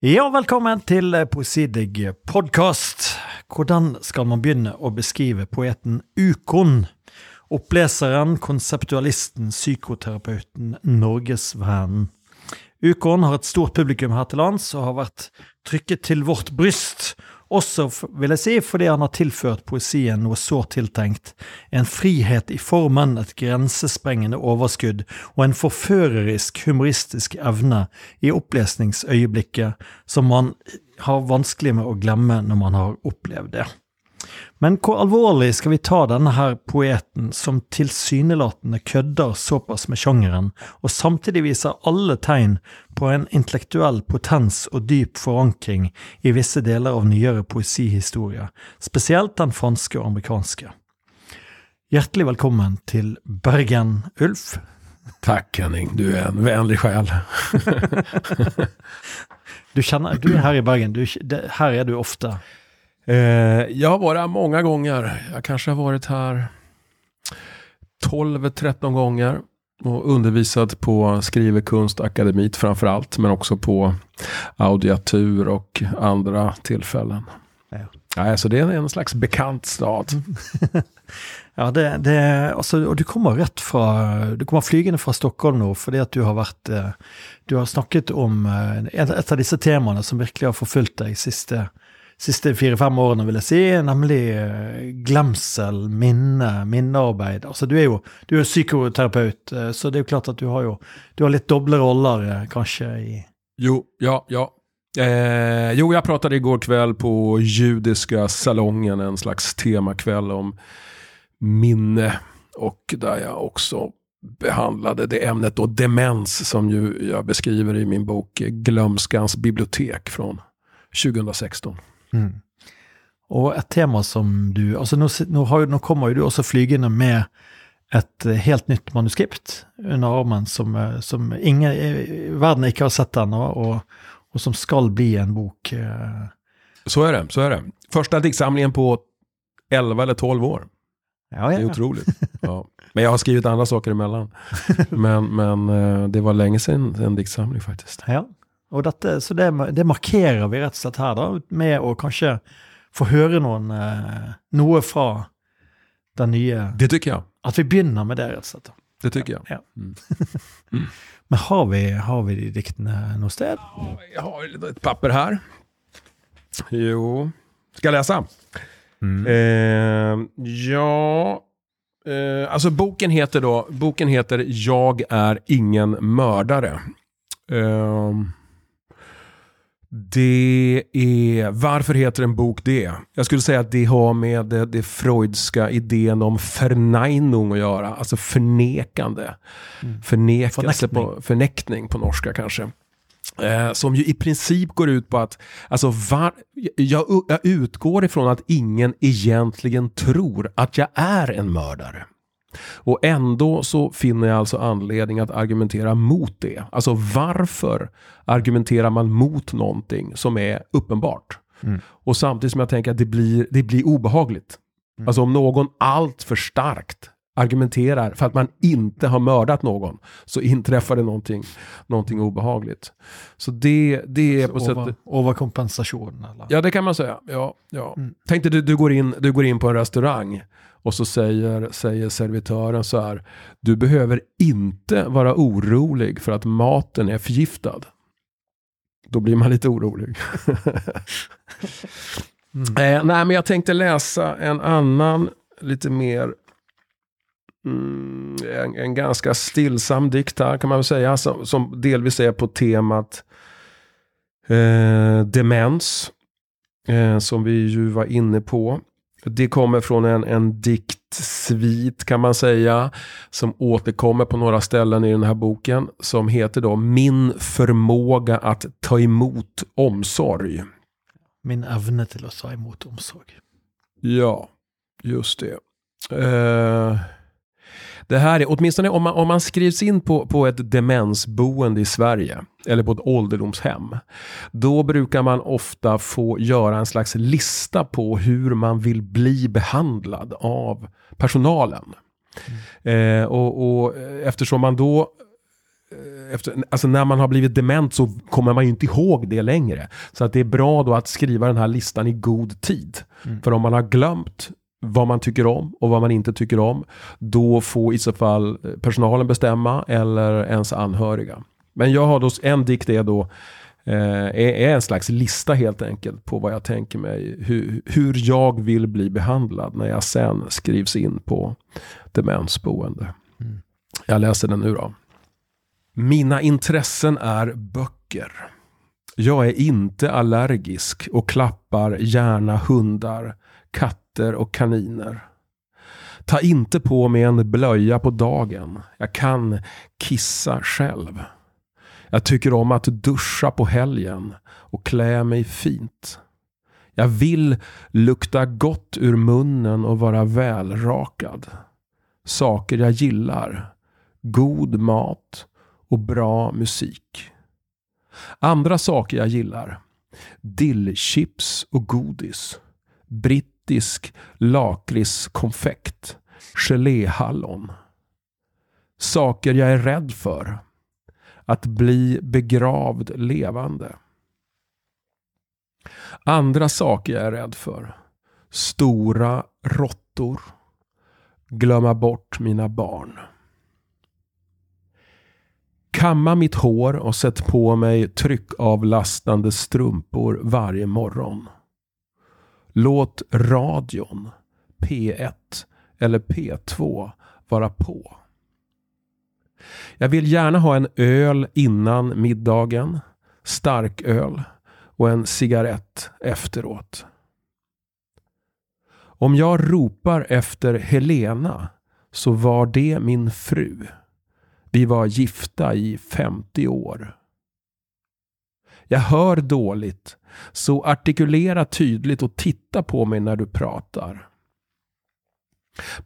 Ja, velkommen til eh, Poesidig podkast. Hvordan skal man begynne å beskrive poeten Ukon? Oppleseren, konseptualisten, psykoterapeuten, norgesvennen. Ukon har et stort publikum her til lands og har vært trykket til vårt bryst. Også, vil jeg si, fordi han har tilført poesien noe sårt tiltenkt. En frihet i formen, et grensesprengende overskudd og en forførerisk humoristisk evne i opplesningsøyeblikket som man har vanskelig med å glemme når man har opplevd det. Men hvor alvorlig skal vi ta denne her poeten som tilsynelatende kødder såpass med sjangeren, og samtidig viser alle tegn på en intellektuell potens og dyp forankring i visse deler av nyere poesihistorie, spesielt den franske og amerikanske? Hjertelig velkommen til Bergen, Ulf. Tack Henning, du är en vänlig själ. du, känner, du är här i Bergen, du, här är du ofta. Eh, jag har varit här många gånger. Jag kanske har varit här 12-13 gånger och undervisat på Skrivekunstakademit framför allt, men också på Audiatur och andra tillfällen. Ja. Ja, så det är en slags bekant stad. ja, det, det, alltså, och du kommer rätt från, du kommer flygende från Stockholm nu, för det att du har varit, eh, du har snackat om eh, ett av dessa teman som verkligen har förföljt dig sista siste fire-fem årene, vil jeg si, nemlig eh, glemsel, minne, minnearbeid. Altså, du er jo du er psykoterapeut, eh, så det er jo klart at du har jo du har litt doble roller, eh, kanskje, i Jo, ja, ja. Eh, jo, jag pratade igår kväll på Judiska salongen, en slags temakväll om minne. Och där jag också behandlade det ämnet då demens som ju jag beskriver i min bok Glömskans bibliotek från 2016. Mm. Og et tema som du altså nå, nå, har, nå, kommer jo du også flygende med et eh, helt nytt manuskript under armen som, eh, som ingen i verden ikke har sett ennå, og, og, som skal bli en bok. Eh. Så är det. så är det. Första diktsamlingen på 11 eller 12 år. Ja, ja. Det är otroligt. Ja. Men jag har skrivit andra saker emellan. Men, men det var länge sedan en diktsamling faktiskt. Ja, Og dette, så det, det, markerer vi rett og slett her, da, med å kanskje få høre noen, eh, noe fra den nye Det tycker jeg. At vi begynner med det, rett og slett. Det tycker jeg. Ja. Mm. mm. Men har vi, har vi de diktene noe sted? Jeg har et papper her. Jo Skal jeg lese? Mm. Eh, ja eh, Alltså boken heter då Boken heter Jag är ingen mördare. Eh, det är, varför heter en bok det? Jag skulle säga att det har med det, det freudska idén om verneinung att göra. Alltså förnekande. Mm. Förnekelse på, förnäckning på norska kanske. Eh, som ju i princip går ut på att, alltså var, jag, jag utgår ifrån att ingen egentligen tror att jag är en mördare. Och ändå så finner jag alltså anledning att argumentera mot det. Alltså varför argumenterar man mot någonting som är uppenbart? Mm. Och samtidigt som jag tänker att det blir, det blir obehagligt. Mm. Alltså om någon allt för starkt argumenterar för att man inte har mördat någon så inträffar det någonting, någonting obehagligt. Så det, det är så på sättet... Overkompensation? Eller? Ja, det kan man säga. Ja, ja. Mm. Tänk dig du, du, går in, du går in på en restaurang och så säger, säger servitören så här. Du behöver inte vara orolig för att maten är förgiftad. Då blir man lite orolig. mm. eh, nej, men jag tänkte läsa en annan, lite mer Mm, en, en, ganska stillsam dikt här kan man väl säga. Som, som delvis är på temat eh, demens. Eh, som vi ju var inne på. Det kommer från en, en diktsvit kan man säga. Som återkommer på några ställen i den här boken. Som heter då Min förmåga att ta emot omsorg. Min evne till att ta emot omsorg. Ja, just det. Uh, det här är, åtminstone om man, om man skrivs in på, på ett demensboende i Sverige, eller på ett ålderdomshem, då brukar man ofta få göra en slags lista på hur man vill bli behandlad av personalen. Mm. Eh, och, och eftersom man då eh, efter, alltså när man har blivit dement så kommer man ju inte ihåg det längre. Så att det är bra då att skriva den här listan i god tid. Mm. För om man har glömt vad man tycker om och vad man inte tycker om, då får i så fall personalen bestämma eller ens anhöriga. Men jag har då, en dikt är då eh, är en slags lista helt enkelt på vad jag tänker mig, hur, hur jag vill bli behandlad när jag sen skrivs in på demensboende. Mm. Jag läser den nu då. Mina intressen är böcker. Jag är inte allergisk och klappar gärna hundar, katter och kaniner. Ta inte på mig en blöja på dagen. Jag kan kissa själv. Jag tycker om att duscha på helgen och klä mig fint. Jag vill lukta gott ur munnen och vara välrakad. Saker jag gillar. God mat och bra musik. Andra saker jag gillar. Dillchips och godis. Brittisk lakritskonfekt. Geléhallon. Saker jag är rädd för att bli begravd levande. Andra saker jag är rädd för. Stora råttor. Glömma bort mina barn. Kamma mitt hår och sätt på mig tryckavlastande strumpor varje morgon. Låt radion, P1 eller P2 vara på. Jag vill gärna ha en öl innan middagen, stark öl och en cigarett efteråt. Om jag ropar efter Helena så var det min fru. Vi var gifta i 50 år. Jag hör dåligt, så artikulera tydligt och titta på mig när du pratar.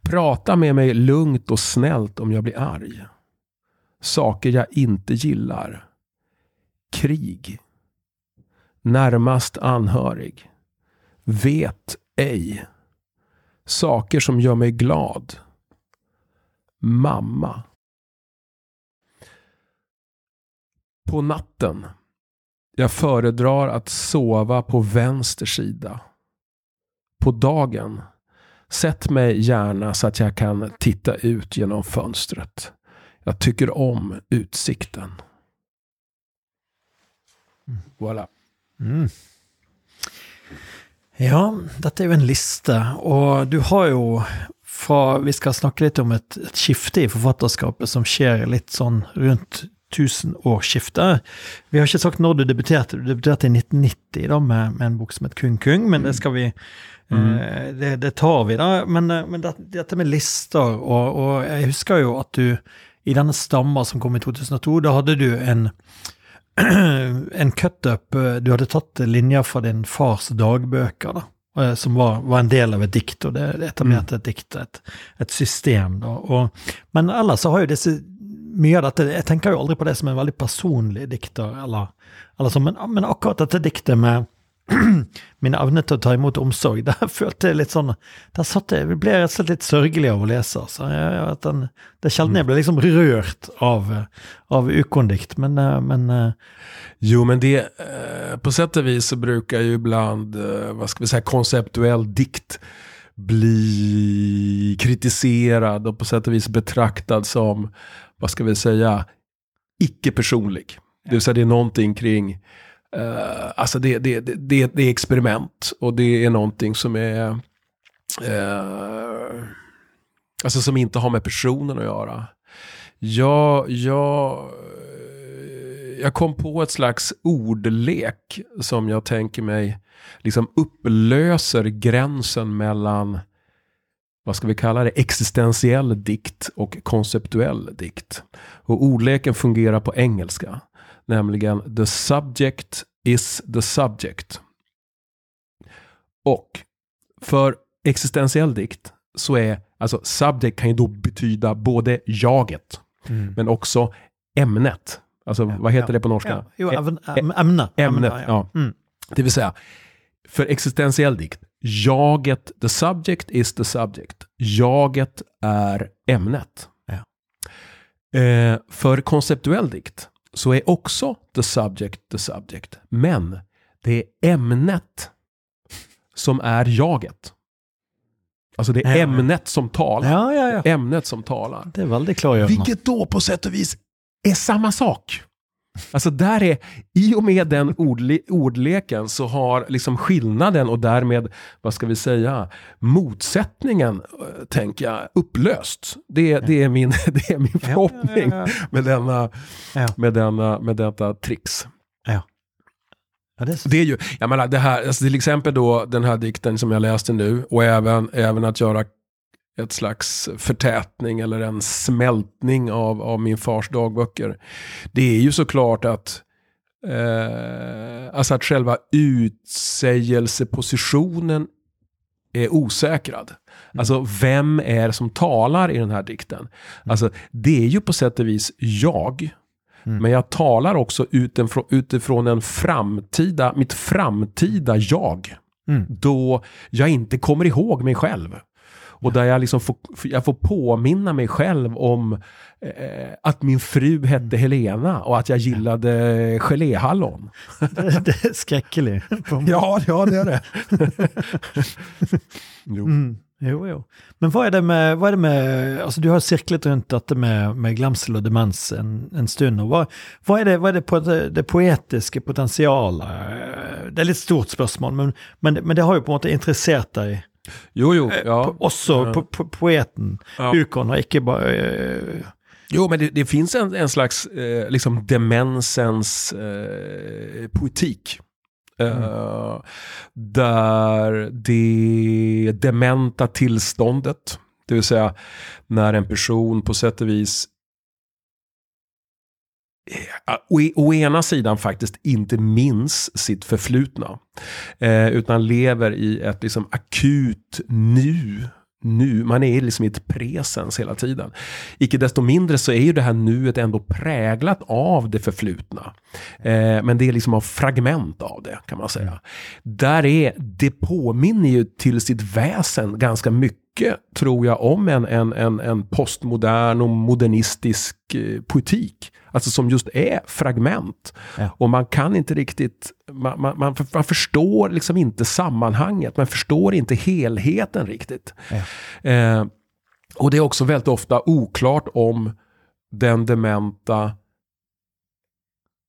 Prata med mig lugnt och snällt om jag blir arg. Saker jag inte gillar. Krig. Närmast anhörig. Vet ej. Saker som gör mig glad. Mamma. På natten. Jag föredrar att sova på vänster sida. På dagen. Sätt mig gärna så att jag kan titta ut genom fönstret. Jag tycker om utsikten. Mm. Voilà. Mm. Ja, dette er jo en liste, og du har jo fra Vi skal snakke litt om et, et skifte i forfatterskapet som skjer litt sånn rundt tusenårsskiftet. Vi har ikke sagt når du debuterte. Du debuterte i 1990 da med, med en bok som het Kung Kung, men det skal vi mm. eh, det, det, tar vi, da. Men, eh, men det, dette med lister, og, og jeg husker jo at du i denne Stamma som kom i 2002, da hadde du en en cutup Du hadde tatt linjer fra din fars dagbøker, da, eh, som var, var en del av et dikt, og det etablerte et dikt, et, et system. Da. Og, men ellers så har jo disse mye av dette Jeg tenker jo aldri på det som en veldig personlig dikter, eller, eller sånn, men, men akkurat dette diktet med min evne til å ta imot omsorg, der følte jeg litt sånn Der satt jeg, jeg ble rett og slett litt sørgelig av å lese. Altså. Jeg, den, det er sjelden jeg blir liksom rørt av, av ukondikt, men, eh, men eh, Jo, men det eh, På sätt och vis så brukar ju ibland, vad ska vi säga, konceptuell dikt bli kritiserad och på sätt och vis betraktad som, vad ska vi säga, icke-personlig. Det vill säga det är någonting kring Uh, alltså det, det, det, det är experiment och det är någonting som är uh, alltså som inte har med personen att göra. Jag, jag, jag kom på ett slags ordlek som jag tänker mig liksom upplöser gränsen mellan vad ska vi kalla det, existentiell dikt och konceptuell dikt. Och ordleken fungerar på engelska nämligen the subject is the subject. Och för existentiell dikt så är, alltså subject kan ju då betyda både jaget, mm. men också ämnet. Alltså ja, vad heter ja, det på norska? Ja. Jo, ämne. Ämne, ämnet, ja. Mm. Det vill säga, för existentiell dikt, jaget, the subject is the subject. Jaget är ämnet. Eh, för konceptuell dikt så är också the subject the subject. Men det är ämnet som är jaget. Alltså det är Ja. ämnet som talar. Ja, ja, ja. Ämnet som talar. Det är väldigt klargörande. Vilket då på sätt och vis är samma sak. Alltså där är, i och med den ordle, ordleken så har liksom skillnaden och därmed, vad ska vi säga, motsättningen, eh, tänker jag, upplöst. Det, det, är, min, det är min Ja, förhoppning ja, ja, med denna, Ja. med denna, med detta tricks. ja. Ja, det är. Det är ju, jag menar det här, alltså till exempel då den här dikten som jag läste nu och även, även att göra ett slags förtätning eller en smältning av, av min fars dagböcker. Det är ju såklart att eh, alltså att själva utsägelsepositionen är osäkrad. Alltså vem är som talar i den här dikten? Alltså det är ju på sätt och vis jag. Mm. Men jag talar också utifrån, utifrån en framtida, mitt framtida jag. Mm. Då jag inte kommer ihåg mig själv. Och där jag, liksom får, jag får påminna mig själv om eh, att min fru hette Helena och att jag gillade geléhallon. Det, det är skräckligt. Ja, ja det är det. jo. Mm. Jo, jo. Men vad är det med, vad är det med alltså du har cirklet runt detta med, med glemsel och demens en, en stund. Och vad, vad är det, vad är det, på det, det poetiske potensialet? Det är lite stort spørsmål, men, men, men det har ju på en måte interessert dig. Jo, jo. Ja. På, også på, på, poeten Ja. Ukon, og ikke bare øh, Jo, men det, det finns en, en slags eh, liksom demensens eh, poetik. Eh, Där det dementa tillståndet, det vill säga när en person på sätt och vis eh, Eh, ah, å, e, å ena sidan faktiskt inte minns sitt förflutna. Eh, utan lever i ett liksom akut nu. Nu, man är liksom i ett presens hela tiden. Icke desto mindre så är ju det här nuet ändå präglat av det förflutna. Eh, men det är liksom av fragment av det kan man säga. Där är, det påminner ju till sitt väsen ganska mycket tror jag om en, en, en, en postmodern och modernistisk eh, poetik. Alltså som just är fragment. Ja. Och man kan inte riktigt, man, man, man, man förstår liksom inte sammanhanget, man förstår inte helheten riktigt. Ja. Eh, och det är också väldigt ofta oklart om den dementa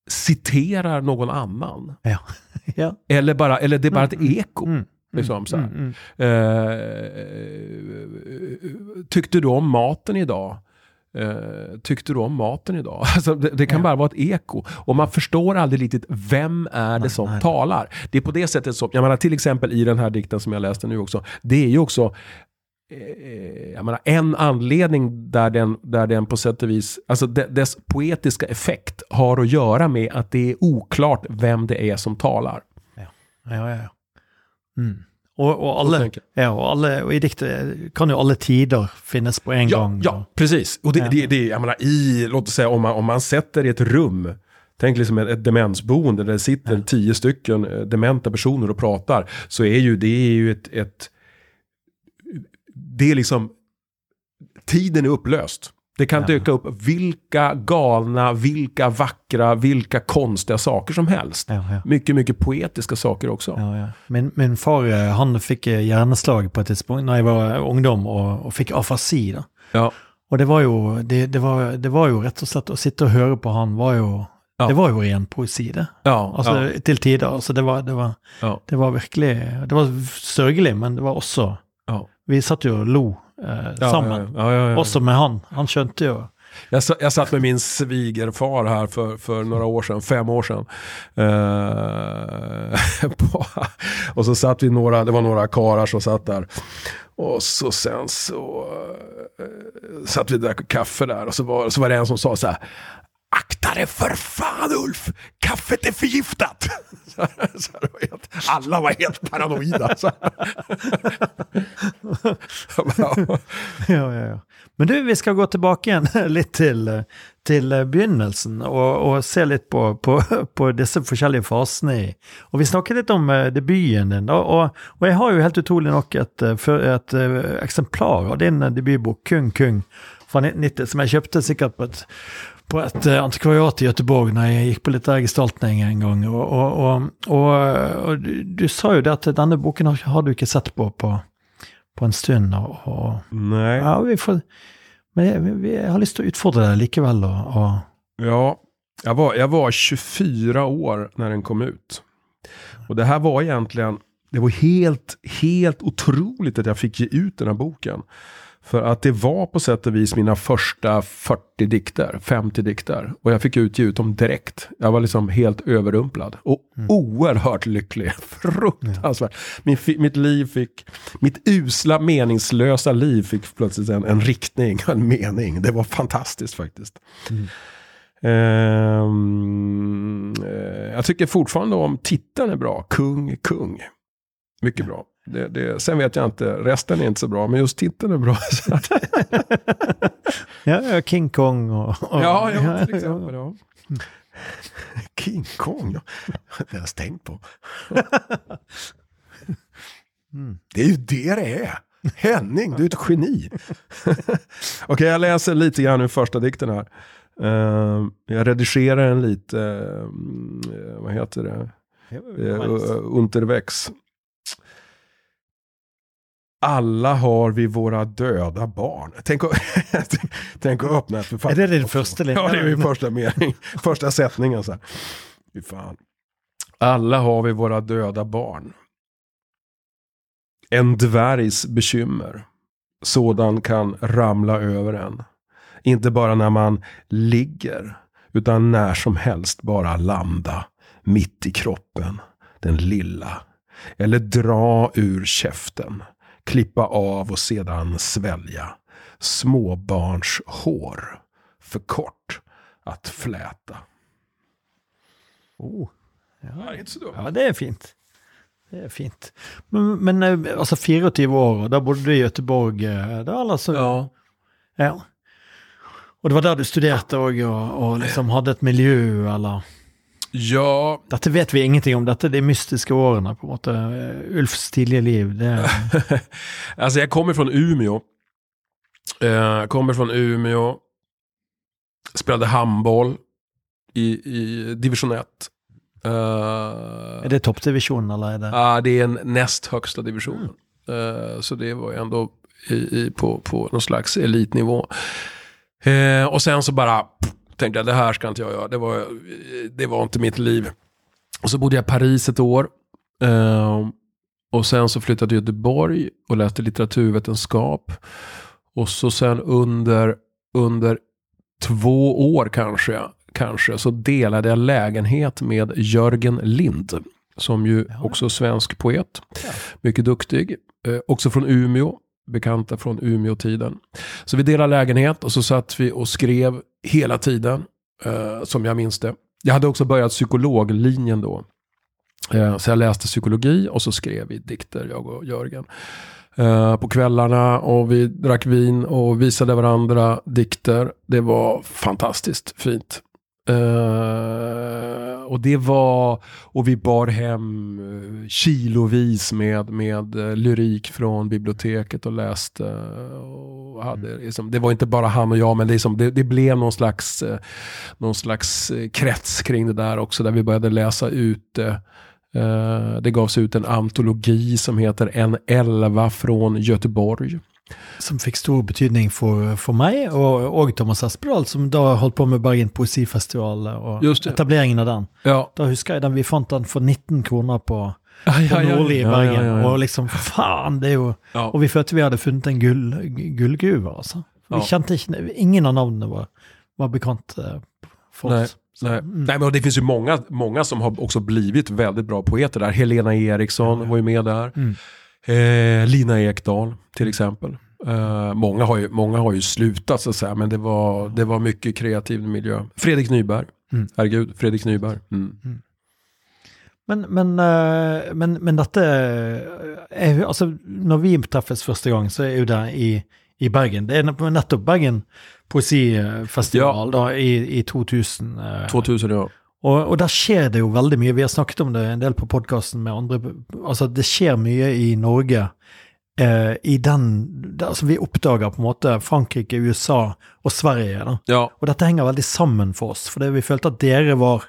citerar någon annan. Ja. ja. Eller, bara, eller det är bara ett eko. Mm. Liksom, så här. Mm, mm. Eh, tyckte du om maten idag? Eh, tyckte du om maten idag? Alltså, det, det kan Ja. bara vara ett eko. Och man förstår aldrig riktigt vem är det som nej. talar. Det är på det sättet som, jag menar till exempel i den här dikten som jag läste nu också. Det är ju också eh, jag menar, en anledning där den, där den på sätt och vis, alltså de, dess poetiska effekt har att göra med att det är oklart vem det är som talar. Ja, ja, ja. Mm. Og, og, alle, ja, og, alle, og i diktet kan jo alle tider finnes på en Ja, gang. ja precis. Och det, Ja. det, det, jag menar, i, låt oss säga om man, om man sätter i ett rum, tänk liksom ett, ett demensboende där det sitter tio stycken eh, dementa personer och pratar, så är ju det är ju ett, ett det är liksom, tiden är upplöst. Det kan Ja. dyka upp vilka galna, vilka vackra, vilka konstiga saker som helst. Ja, ja. Mycket, mycket poetiska saker också. Min, min far eh, han fikk eh, hjerneslag på et tidspunkt når jeg var ungdom, og, og fikk afasi. da. Ja. Og det var jo det, det, var, det var jo rett og slett Å sitte og høre på han var jo Ja. Det var jo ren poesi, det. Ja, Altså ja, til tider. Altså det var, det, var, ja, det var virkelig Det var sørgelig, men det var ja. Vi satt jo og lo eh, Ja, sammen. Ja, ja, ja. Også med han. Han skjønte jo Jag, sa- jag satt med min svigerfar här för, för några år sedan, fem år sedan. Eh, på, och så satt vi några, det var några karar som satt där. Och så sen så eh, satt vi och drack kaffe där och så var, så var det en som sa så här. Akta dig för fan Ulf, kaffet är förgiftat. Så, så var helt, alla var helt paranoida. Så Ja, ja, ja. Men du, vi ska gå tillbaka igen lite till, till eh, begynnelsen, och, och se lite på, på, på dessa olika fasene i vi snackade lite om eh, debuten Och, och, og, har ju helt otroligt nog ett, eh, för, ett exemplar av din debutbok, Kung Kung. från 1990 som jag köpte säkert på ett på et eh, antikvariat i Göteborg når jeg gikk på litt der gestaltning en. Og, og, og, og, og du, du sa jo det at denne boken har, har du ikke sett på på, på en stund. Og Nej. ja, vi får, men vi- har lyst til å utfordre deg likevel. Og, og Ja, jag var, jag var 24 år när den kom ut. Och det här var egentligen, det var helt, helt otroligt att jag fick ge ut den här boken. För att det var på sätt och vis mina första 40 dikter, 50 dikter. Och jag fick utge ut dem direkt. Jag var liksom helt överrumplad. Och oerhört lycklig. Fruktansvärt. Min, fi- mitt liv fick, mitt usla meningslösa liv fick plötsligt en, en riktning, en mening. Det var fantastiskt faktiskt. Ehm, eh, jag tycker fortfarande om titeln är bra. Kung, kung. Mycket bra. Det, det, sen vet jag inte, resten är inte så bra, men just titeln är bra. Ja, King Kong og, og ja, ja, till exempel. Ja. King Kong, ja. det har jag stängt på. Det är ju det det är. Henning, du är ett geni. Okej, jag läser lite grann ur första dikten här. Ehm, jag redigerar den lite, ehm, eh, vad heter det? uh, unterväx. Alla har vi våra döda barn. Tänk att, tänk att öppna ett författ- Er det din første linje? Ja, det är min första mening. Första sättningen så här. Fy fan. Alla har vi våra döda barn. En dvärgs bekymmer. Sådan kan ramla över en. Inte bara när man ligger. Utan när som helst bara landa. Mitt i kroppen. Den lilla. Eller dra ur käften. Klippa av och sedan svälja. Småbarns hår. För kort att fläta. Oh. Ja, är inte så dumt. Ja, det er fint. Det er fint. Men, men eh, altså 24 år, da bodde du i Göteborg. eh, Da, eller så, Ja. ja. Og det var der du òg, og, og liksom hadde et miljø, eller Ja, Dette vet vi ingenting om, dette er de mystiske årene, på en måte. Eh, Ulfs tidlige liv. Det, alltså jag kommer från Umeå. Eh, Jag kommer från Umeå. Spelade handboll i, i division 1. Uh, er det toppdivisjon, eller er det Ja, det är en näst högsta division. Eh, så det var ju ändå i, i, på, på någon slags elitnivå. Eh, och sen så bara pff, tänkte jag, det här ska inte jag göra. Det var, det var inte mitt liv. Och så bodde jag i Paris ett år. Eh, och sen så flyttade jag till Göteborg och läste litteraturvetenskap. Och så sen under, under två år kanske, kanske så delade jag lägenhet med Jörgen Lind. Som ju också svensk poet. Mycket duktig. Eh, också från Umeå. Bekanta från Umeå-tiden. Så vi delade lägenhet och så satt vi och skrev hela tiden. Eh, som jag minns det. Jag hade också börjat psykologlinjen då. Eh, så jag läste psykologi och så skrev vi dikter, jag och Jörgen. Eh, på kvällarna och vi drack vin och visade varandra dikter. Det var fantastiskt fint. Eh, Eh, och det var, och vi bar hem eh, kilovis med, med eh, lyrik från biblioteket och läste. Och hade, liksom, det var inte bara han och jag, men det, liksom, det, det blev någon slags, eh, någon slags eh, krets kring det där också, där vi började läsa ut eh, Eh, det gavs ut en antologi som heter En elva från Göteborg. Som fikk stor betydning for, for meg, og, og Thomas Espedal, som da holdt på med Bergen Poesifestival det. etableringen av den. Ja, Da husker jeg den, vi fant den for 19 kroner på, ja, på Nordli i Bergen. ja, ja. Og liksom, faen, det jo Ja. Og vi følte vi hadde funnet en gull, gullgruve, altså. Vi Ja. kjente ikke Ingen av navnene var, var bekant eh, for Nej, oss. Så, Nej. mm. Nej, men det finns ju många, många som har också blivit väldigt bra poeter där. Helena Eriksson var ju med där. Mm. Eh, Lina Ekdahl till exempel. Eh, många, har ju, många har ju slutat så att säga, men det var, det var mycket kreativ miljö. Fredrik Nyberg. Mm. Herregud, Fredrik Nyberg. Mm. Men, men, eh, men, men dette er jo Altså, når vi treffes første gang, så er jo det i, i Bergen. Det er nettopp Bergen poesifestival da, i, i 2000. eh, 2000 ja. Og, og der skjer det jo veldig mye. Vi har snakket om det en del på podkasten med andre. Altså, det skjer mye i Norge eh, i den Altså vi oppdager på en måte Frankrike, USA og Sverige. da. Ja, Og dette henger veldig sammen for oss, for det vi følte at dere var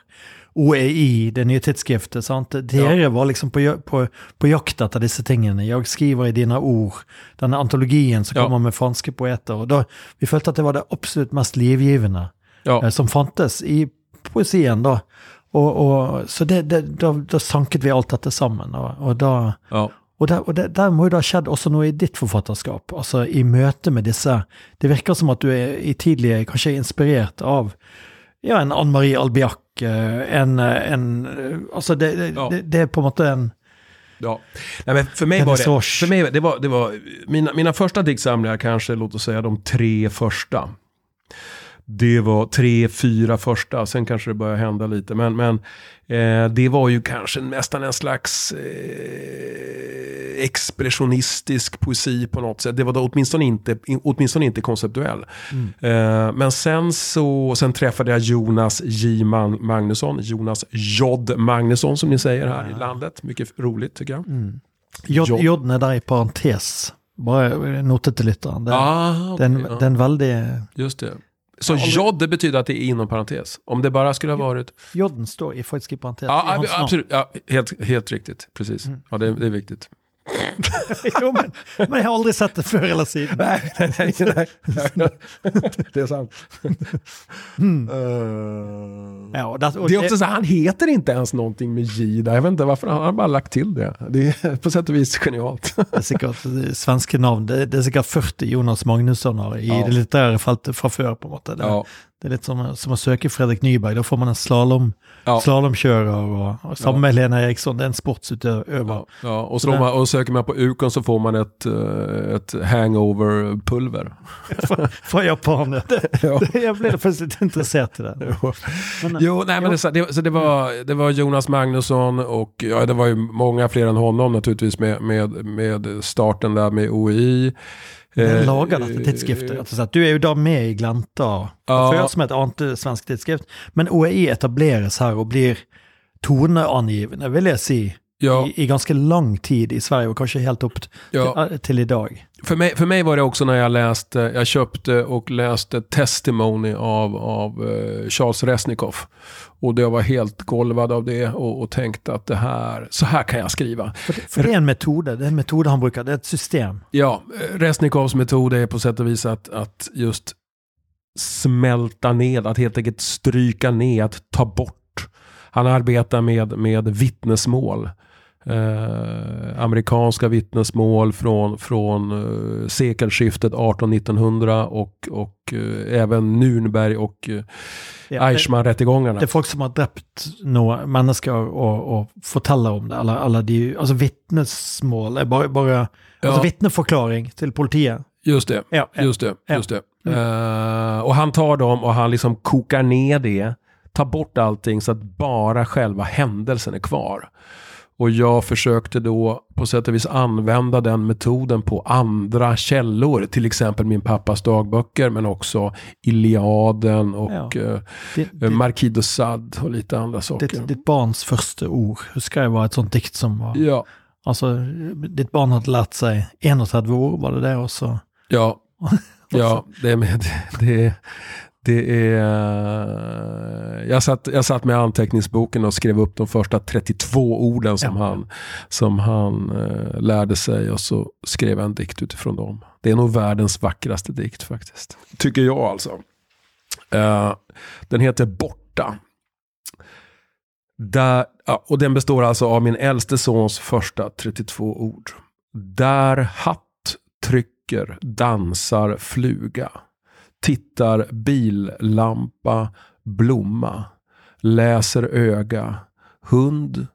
OEI, det nye tidsskriftet. sant? Dere var liksom på, ja- på, på jakt etter disse tingene. Jeg skriver i dine ord. Denne antologien som Ja. kommer med franske poeter. og da, Vi følte at det var det absolutt mest livgivende ja. eh, som fantes i poesien. da. Og, og, så det, det, da, da sanket vi alt dette sammen. Og, og da... ja. Og, der, og der, der må jo det ha skjedd også noe i ditt forfatterskap, altså i møte med disse. Det virker som at du er i tidlig kanskje inspirert av ja, en Anne Marie Albiac, eh, en, en Altså det, det, Ja. det, det er på en måte en Ja. Nej, men för mig var det, för mig, det var, det var mina, mina första diktsamlingar kanske, låt oss säga de tre första. Det var tre, fyra första, sen kanske det började hända lite. Men, men eh, det var ju kanske nästan en slags eh, expressionistisk poesi på något sätt. Det var då åtminstone inte, åtminstone inte konceptuell. Eh, men sen så, sen träffade jag Jonas J. Magnusson, Jonas J. Magnusson som ni säger här i landet. Mycket roligt tycker jag. J- Jo. J-en er der i parentes. Bare notet til lytteren. Det, Ah, det, er en, okej, ja. det er en veldig Just det. Så J det betyder att det är inom parentes. Om det bara skulle ha varit... J-en står i faktisk i parentes. i Ja, navn. absolut. Ja, helt, helt riktigt. Precis. Ja, det, det är viktigt. jo, men, men jeg har aldri sett det før eller siden. Nej, nej, nej. nej. det är sant. Ja, og det, og Det är också så han heter inte ens någonting med J där. Jag vet inte varför, han har bara lagt till det. Det är på sätt och vis genialt. Det sikkert det er svenske navn. Det, det er sikkert 40 Jonas Magnussoner i Ja. det litterære feltet fra før. på måte. Det, Ja. det er litt som, som å søke Fredrik Nyberg. Da får man en slalom, Ja. slalomkjører. Og, og sammen med Lena Eriksson, det er en sportsutøver. Ja, och, slår man, och söker man på Ukon så får man ett, eh, ett hangover-pulver. Fra, fra Japan. ja. Det, Ja. det, jeg ble faktisk litt interessert i det. Men, Jo, nej, men det, så- det, så det, var, det var Jonas Magnusson och ja, det var ju många fler än honom naturligtvis med, med, med starten där med OI. Men Eh, tidsskriftet. rett og slett. Du er jo da med i Glenta Ja. før, som et annet eh, svensk tidsskrift. Men OEI etableres her og blir toneangivende, vil jeg si, Ja, i, i ganske lang tid i Sverige, og kanskje helt opp t- ja. til, til i dag. För, mig, för mig var det också när jag läste, jag köpte och läste Testimony av, av eh, Charles Resnikoff. Och jag var helt golvad av det och, och tänkte att det här, så här kan jag skriva. Det- for det er en metode, det er en metode han bruker, det er et system. Ja, eh, Resnikovs metod är på sätt och vis att, att just smälta ned, att helt enkelt stryka ner, att ta bort. Han arbetar med, med vittnesmål. Eh, amerikanska vittnesmål från, från eh, sekelskiftet 1800-1900 och, och eh, även Nürnberg och eh, Ja, det, Eichmann-rättegångarna. det er folk som har drept noen mennesker og, og forteller om det, eller, eller de Altså vitnesmål er bare, bare Altså Ja. vitneforklaring til politiet. Just det. Ja. Just det, just det. Eh, och han tar dem och han liksom kokar ner det, tar bort allting så att bara själva händelsen är kvar. Och jag försökte då på sätt och vis använda den metoden på andra källor, till exempel min pappas dagböcker, men också Iliaden och Ja. ja. Det, det, Marquis de Sade och lite andra saker. ditt, ditt barns første ord husker jeg var et sånt dikt som var Ja, Altså, ditt barn hadde lært seg 31 ord, var det det? Og så ja, ja, det är med, det, det är... Jag satt, jag satt med anteckningsboken och skrev upp de första 32 orden som Ja. han, som han eh, lärde sig och så skrev jag en dikt utifrån dem. Det är nog världens vackraste dikt faktiskt. Tycker jag alltså. Eh, den heter Borta. Där, ja, och den består alltså av min äldste sons första 32 ord. Där hatt trycker dansar fluga. Tittar billampa blomma. Läser öga. Hund,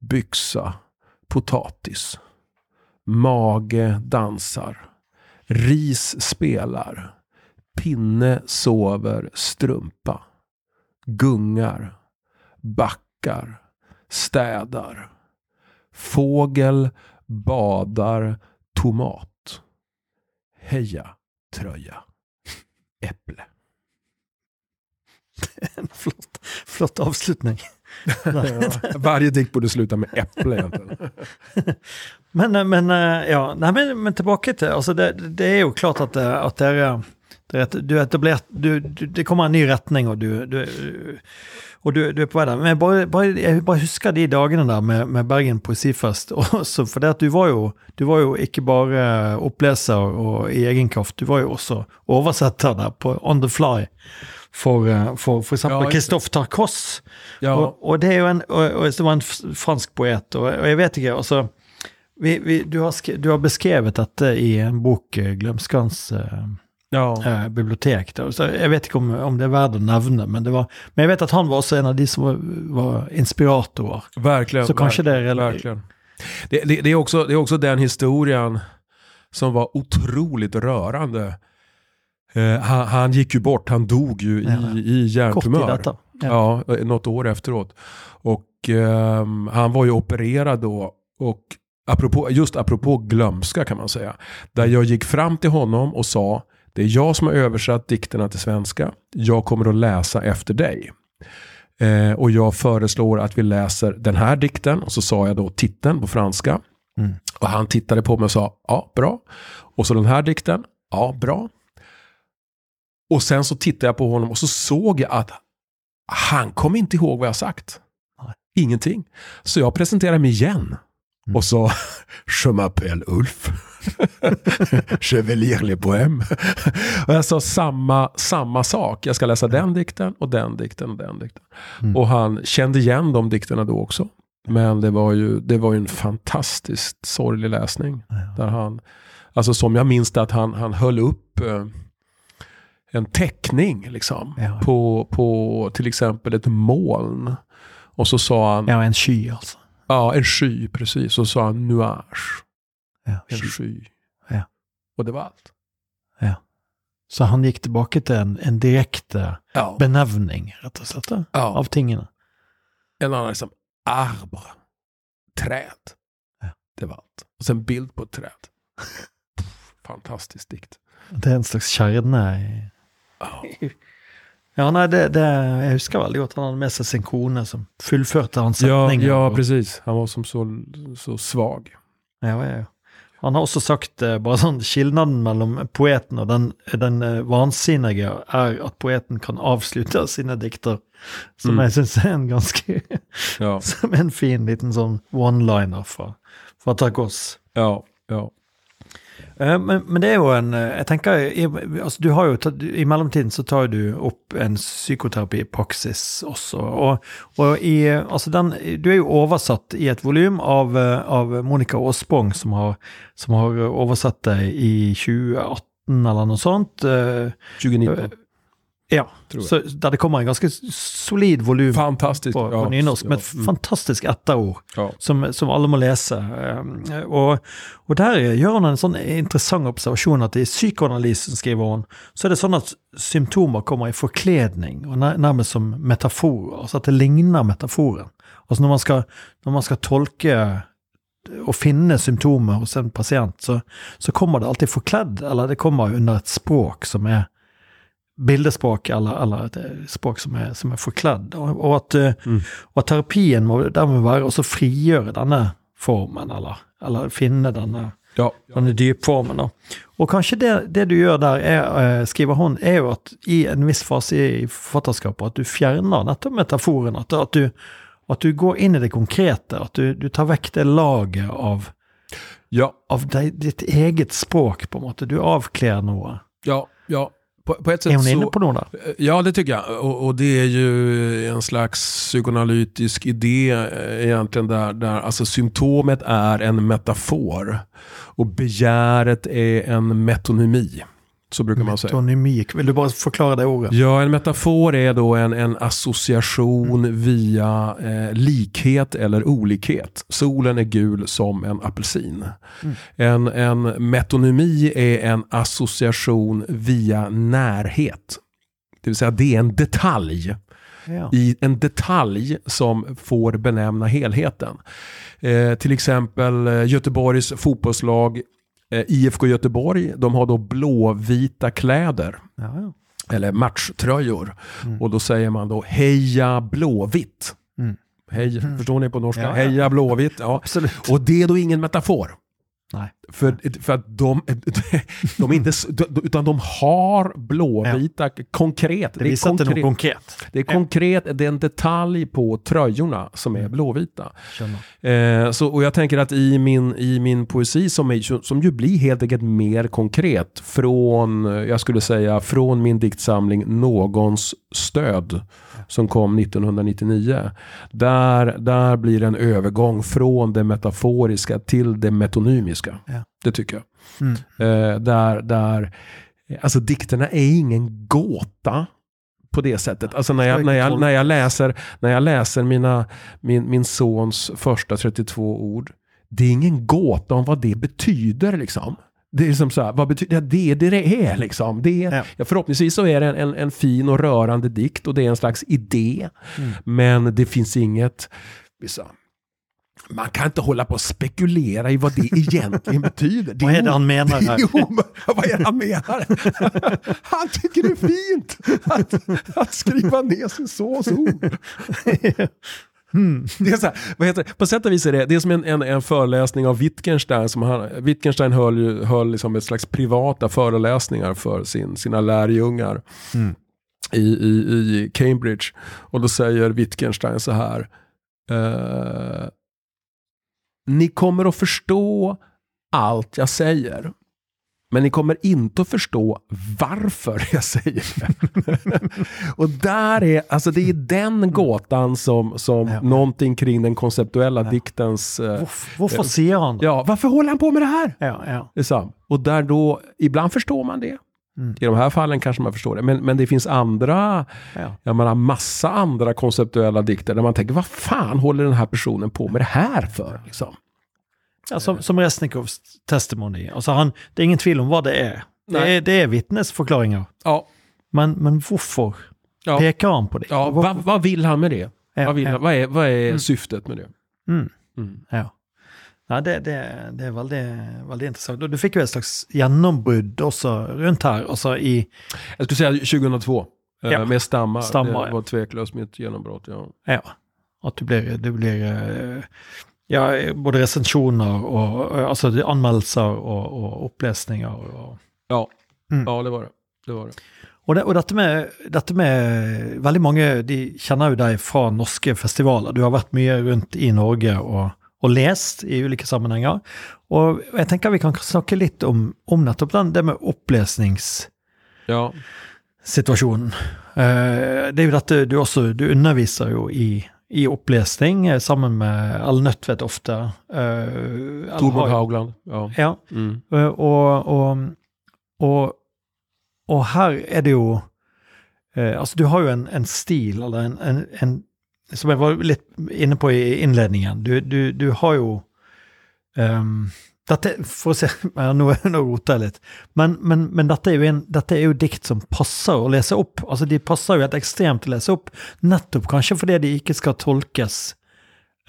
byxa, potatis. Mage dansar. Ris spelar. Pinne sover strumpa. Gungar. Backar. Städar. Fågel badar tomat. Heja tröja. Äpple. En flott, flott avslutning. Varje dikt borde sluta med äpple egentligen. men, men, ja, nej, men, men tillbaka till, alltså det, det är ju klart att, att det är, det, du etablerat, du, du, det kommer en ny retning och du, du og du, du, er på vei der. Men jeg bare, bare, jeg bare husker de dagene der med, med Bergen Poesifest. Også for det at du var, jo, du var jo ikke bare oppleser og i egen kraft, du var jo også oversetter der på On the Fly. For, for, for eksempel Christophe ja, Tarkos. Ja. Og, og, det er jo en, og, og, det var en fransk poet, og, og jeg vet ikke altså, vi, vi, du, har du, har beskrevet dette i en bok, 'Glømskans' ja. eh, bibliotek. Då. Så jag vet inte om, om det är värt att nämna, men, det var, men jag vet att han var också en av de som var, var inspiratorer. Verkligen. Så kanske det är... Verkligen. Det, det, det, är också, det är också den historien som var otroligt rörande. Eh, han, han, gick ju bort, han dog ju i, i hjärntumör. Ja. ja, något år efteråt. Och eh, han var ju opererad då. Och apropå, just apropå glömska kan man säga. Där jag gick fram till honom och sa det är jag som har översatt dikterna till svenska. Jag kommer att läsa efter dig. Eh, och jag föreslår att vi läser den här dikten. Och så sa jag då titeln på franska. Mm. Och han tittade på mig och sa, ja bra. Och så den här dikten, ja bra. Och sen så tittade jag på honom och så såg jag att han kom inte ihåg vad jag sagt. Ingenting. Så jag presenterade mig igen. Mm. Och så, je m'appelle Ulf. je vais lire les poèmes. och jag sa samma, samma sak. Jag ska läsa den dikten och den dikten och den dikten. Mm. Och han kände igen de dikterna då också. Men det var ju, det var ju en fantastiskt sorglig läsning. Ja. Där han, alltså som jag minns det att han, han höll upp eh, en teckning liksom, ja. på, på till exempel ett moln. Och så sa han... Ja, en sky alltså. Ja, en sky, precis. Och så sa han nuage. Ja, en sky. Ja. Och det var allt. Ja. Så han gick tillbaka till en, en direkt eh, ja. benämning, rätt och slett, ja. av tingen. En annan liksom, arbre, träd. Det var allt. Och sen bild på ett träd. Fantastisk dikt. Det är en slags kärna i... Ja. Nej, det, det, jag huskar väldigt gott. Han hade med sig sin kone som fullförde hans sättningar. Ja, ja, precis. Han var som så, så svag. Ja, ja, ja. Han har också sagt eh, bara sånn skillnaden mellan poeten och den, den eh, vansinnige är att poeten kan avsluta sina dikter. Som mm. jag syns är en ganska, som en fin liten sån one-liner för, för Tarkos. Ja, ja. Eh, men, men, det är ju en eh, jag tänker, alltså du har ju, I mellomtiden så tar du opp en psykoterapipraksis også. Og, og i, altså den, du är ju översatt i ett volym av, eh, av Monica Aasbong, som har, som har oversatt det i 2018 eller något sånt. 2019. Ja, så där det kommer en ganska solid volym Fantastisk, på, på nynorsk med ett mm. fantastiskt etterord ja. som, som alla må läsa. Ehm, och, och där gör hon en sån intressant observation att i psykoanalysen, skriver hon, så är det så att symptomer kommer i förklädning och närmast som metaforer, så att det liknar metaforen. Alltså när man ska, när man ska tolka och finna symptomer hos en patient så, så kommer det alltid förklädd, eller det kommer under ett språk som är bildespråk eller, eller språk som er, som er forkledd. Og, og, at, eh, mm. og, at, terapien må dermed være å frigjøre denne formen, eller, eller finne denne, ja. denne dypformen. Da. Og kanskje det, det, du gjør der, er, eh, skriver hun, er jo at i en viss fase i forfatterskapet at du fjerner nettopp metaforen. At, at, du, at du går inn i det konkrete. At du, du tar vekk det laget av, ja. av ditt eget språk, på en måte. Du avkler noe. Ja, ja på, på ett sätt är hon inne på några? Eh, ja, det tycker jag. Och, och, det är ju en slags psykoanalytisk idé eh, egentligen där, där alltså symptomet är en metafor och begäret är en metonymi. Så brukar man säga. Metonymik, vill du bara förklara det ordet? Ja, en metafor är då en, en association mm. via eh, likhet eller olikhet. Solen är gul som en apelsin. Mm. En, en metonymi är en association via närhet. Det vill säga det är en detalj. Ja. i en detalj som får benämna helheten. Eh, till exempel eh, Göteborgs fotbollslag IFK Göteborg, de har då blåvita kläder. Eller matchtröjor. Mm. Och då säger man då heja blåvitt. Mm. Hej, Mm. förstår ni på norska? Ja, ja. Heja Blåvitt. Ja. Absolut. Och det är då ingen metafor. Nej. För, för att de, de är inte, utan de har blåvita konkret. Det visar inte något konkret. Det är konkret, det är en detalj på tröjorna som Mm. är blåvita. Känner. Eh, så, och jag tänker att i min, i min poesi som, är, som ju blir helt enkelt mer konkret från, eh, jag skulle säga, från min diktsamling Någons stöd som kom 1999. Där, där blir det en övergång från det metaforiska till det metonymiska. Ja. Det tycker jag. Mm. Eh, där, där, alltså dikterna är ingen gåta på det sättet. Alltså när jag, när jag, när jag, läser, när jag läser mina, min, min sons första 32 ord, det är ingen gåta om vad det betyder liksom. Det är som så här, vad betyder det? det det är liksom. Det är, Ja. förhoppningsvis så är det en, en, en fin och rörande dikt och det är en slags idé. Mm. Men det finns inget, vissa, man kan inte hålla på och spekulera i vad det egentligen betyder. Vad är det han menar men vad är det han menar? Han tycker det är fint att, att skriva ner sin sons ord. Det är så här, vad heter det? På sätt och vis är det, det är som en, en, en föreläsning av Wittgenstein. Som han, Wittgenstein höll, ju- höll liksom ett slags privata föreläsningar för sin, sina lärjungar Mm. i, i, i Cambridge. Och då säger Wittgenstein så här. Eh, ni kommer att förstå allt jag säger. Men ni kommer inte att förstå varför jag säger det. och där är, alltså det är den gåtan som, som Ja. någonting kring den konceptuella diktens... eh, Varför, varför säger han ja, varför håller han på med det här? Ja, ja. Sant. Och där då, ibland förstår man det. Mm. I de här fallen kanske man förstår det. Men, men det finns andra, ja. jag menar massa andra konceptuella dikter där man tänker, vad fan håller den här personen på med det här för? Liksom? Ja som, som Resnikovs testimony. Alltså han, det är ingen tvivel om vad det är. Det är, det är vittnesförklaringar. Ja, Men, men varför ja. pekar han på det? ja vad, vad vill han med det? Ja, vad, vill, ja. han- vad är, vad är Mm. syftet med det? Mm. Mm. Ja. Ja, det, det, det är väldigt, väldigt intressant. Du fick ju ett slags genombrott också runt här. Alltså i, Jag skulle säga 2002. eh, Ja. Med stammar. Stammar, det var tveklöst mitt genombrott. Ja. ja, att det blir, det blir eh, ja, både recensioner och alltså det är anmeldelser och, och uppläsningar. Och, Ja. Mm. ja, det var det. det, var det. og, det, og dette, med, dette med Veldig mange de kjenner jo deg fra norske festivaler. Du har vært mye rundt i Norge og, og lest i ulike sammenhenger. Og jeg tenker vi kan snakke litt om, om nettopp den, det med opplesnings... Ja. Eh, Det er jo dette du også Du underviser jo i, i opplesning eh, sammen med Ellen Nødtvedt ofte. Eh, Ellen Torbjörn har- Haugland. Ja. Ja, Mm. eh, og, og, og, og her er det jo eh, Altså, du har jo en, en stil, eller en, en, en Som jeg var litt inne på i innledningen. Du, du, du har jo ehm, dette, For å se ja, Nå, nå roter jeg litt. Men, men, men dette, er en, dette er jo dikt som passer å lese opp. Altså, De passer jo helt ekstremt å lese opp, nettopp kanskje fordi de ikke skal tolkes.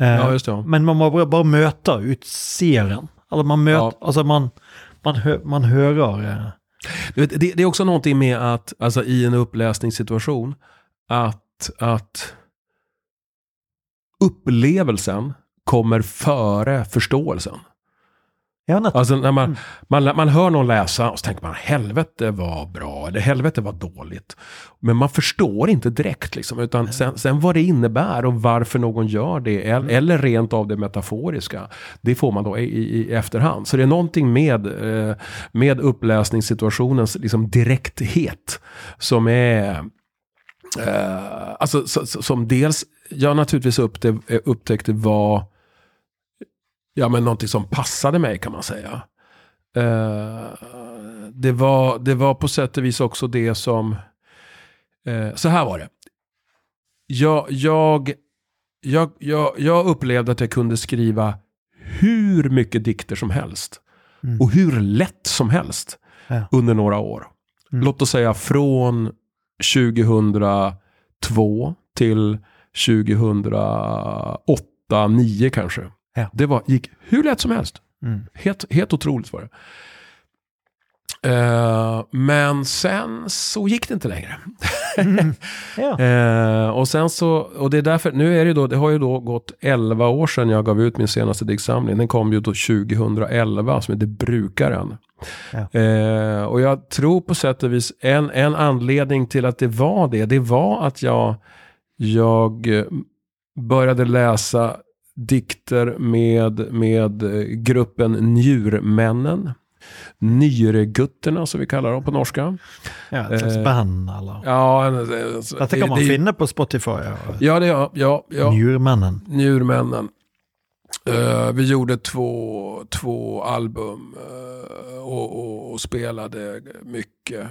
Eh, ja, just det. Ja. men man må bare, bare møte utseeren. Eller man møter, Ja. alltså man, man, hö, man hører eh, Du vet, det, det är också någonting med att, alltså i en uppläsningssituation, att, att upplevelsen kommer före förståelsen. Alltså när man, Mm. man, man hör någon läsa och så tänker man helvete var bra eller helvete var dåligt. Men man förstår inte direkt liksom, utan sen, sen vad det innebär och varför någon gör det el- eller rent av det metaforiska. Det får man då i, i, i efterhand. Så det är någonting med, eh, med uppläsningssituationens liksom direkthet som är eh, alltså, så, så, som dels jag naturligtvis uppte, upptäckte var ja, men någonting som passade mig kan man säga. Eh, det, var, det var på sätt och vis också det som, eh, så här var det. Jag, jag, jag, jag, jag upplevde att jag kunde skriva hur mycket dikter som helst. Mm. Och hur lätt som helst Ja. under några år. Mm. Låt oss säga från 2002 till 2008, 2009 kanske. Ja. Det var, gick hur lätt som helst. Mm. Helt, helt otroligt var det. Eh, men sen så gick det inte längre. Mm. Ja. Eh, och sen så, och det är därför, nu är det då, det har ju då gått 11 år sedan jag gav ut min senaste diktsamling. Den kom ju då 2011 som heter Brukaren. Ja. Eh, och jag tror på sätt och vis, en, en anledning till att det var det, det var att jag, jag började läsa dikter med, med eh, gruppen Njurmännen. Nyregutterna som vi kallar dem på norska. ja, ett slags Eh, band eller? Ja, en- en- Dette kan man det- finne på Spotify. Ja. Ja, det ja, ja, ja. Njurmännen. Njurmännen. Eh, vi gjorde två, två album eh, och, och, och spelade mycket.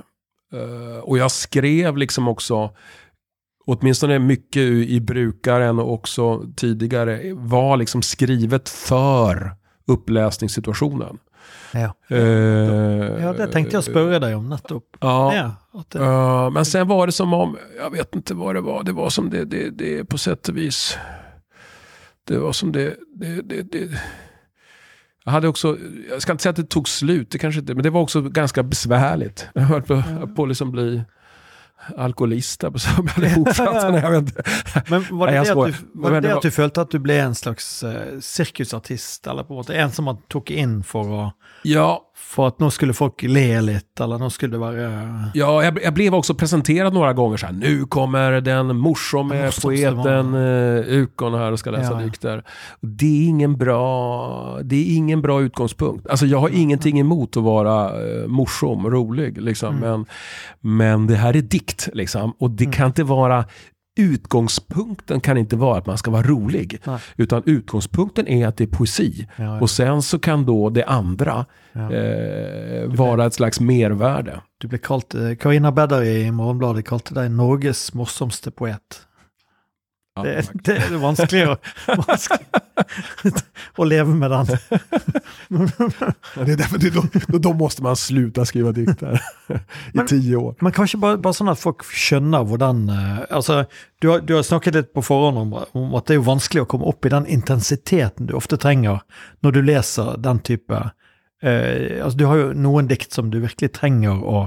Eh, och jag skrev liksom också, åtminstone mycket i Brukaren och också tidigare, var liksom skrivet för uppläsningssituationen. Ja. Eh, ja, det tänkte jag spørre deg om nettopp. Ja, Ja, det, Uh, men sen var det som om, jag vet inte vad det var, det var som det, det, det på sätt och vis. Det var som det, det, det, det. Jag hade också, jag ska inte säga att det tog slut, det kanske inte, men det var också ganska besvärligt. Jag höll på, på liksom bli alkoholist, på så jag vet inte. men var det Nei, jeg det, at skojar. du, var det, det det var- at du følte at du ble en slags eh, sirkusartist, eller på en som man tok inn for å Ja, For at nå skulle folk le litt, eller nå skulle det være Ja, jag, jag blev också presenterad några gånger så här. Nu kommer den morsomme Den morsomme poeten uh, Ukon här och ska läsa Ja, dikter. Det är ingen bra, det är ingen bra utgångspunkt. Alltså jag har ingenting emot att vara uh, morsom, rolig liksom. Mm. Men, men det här är dikt liksom. Och det kan inte vara Utgångspunkten kan inte vara att man ska vara rolig. Nej. Utan utgångspunkten är att det är poesi. Ja, ja. Och sen så kan då det andra Ja. eh, vara ett slags mervärde. Du ble kalt eh, Karina Bedder i Morgenbladet kalte deg Norges morsomste poet. Ja, Det, det vanskelig å, vanskelig å leve med den. Det är därför det, då, då måste man sluta skriva dikter i Men- tio år. Men kanskje bare, bare sånn at folk skjønner hvordan eh, Altså, du har, du har snakket litt på forhånd om, om at det er jo vanskelig å komme opp i den intensiteten du ofte trenger når du leser den type eh, Altså, du har jo noen dikt som du virkelig trenger å,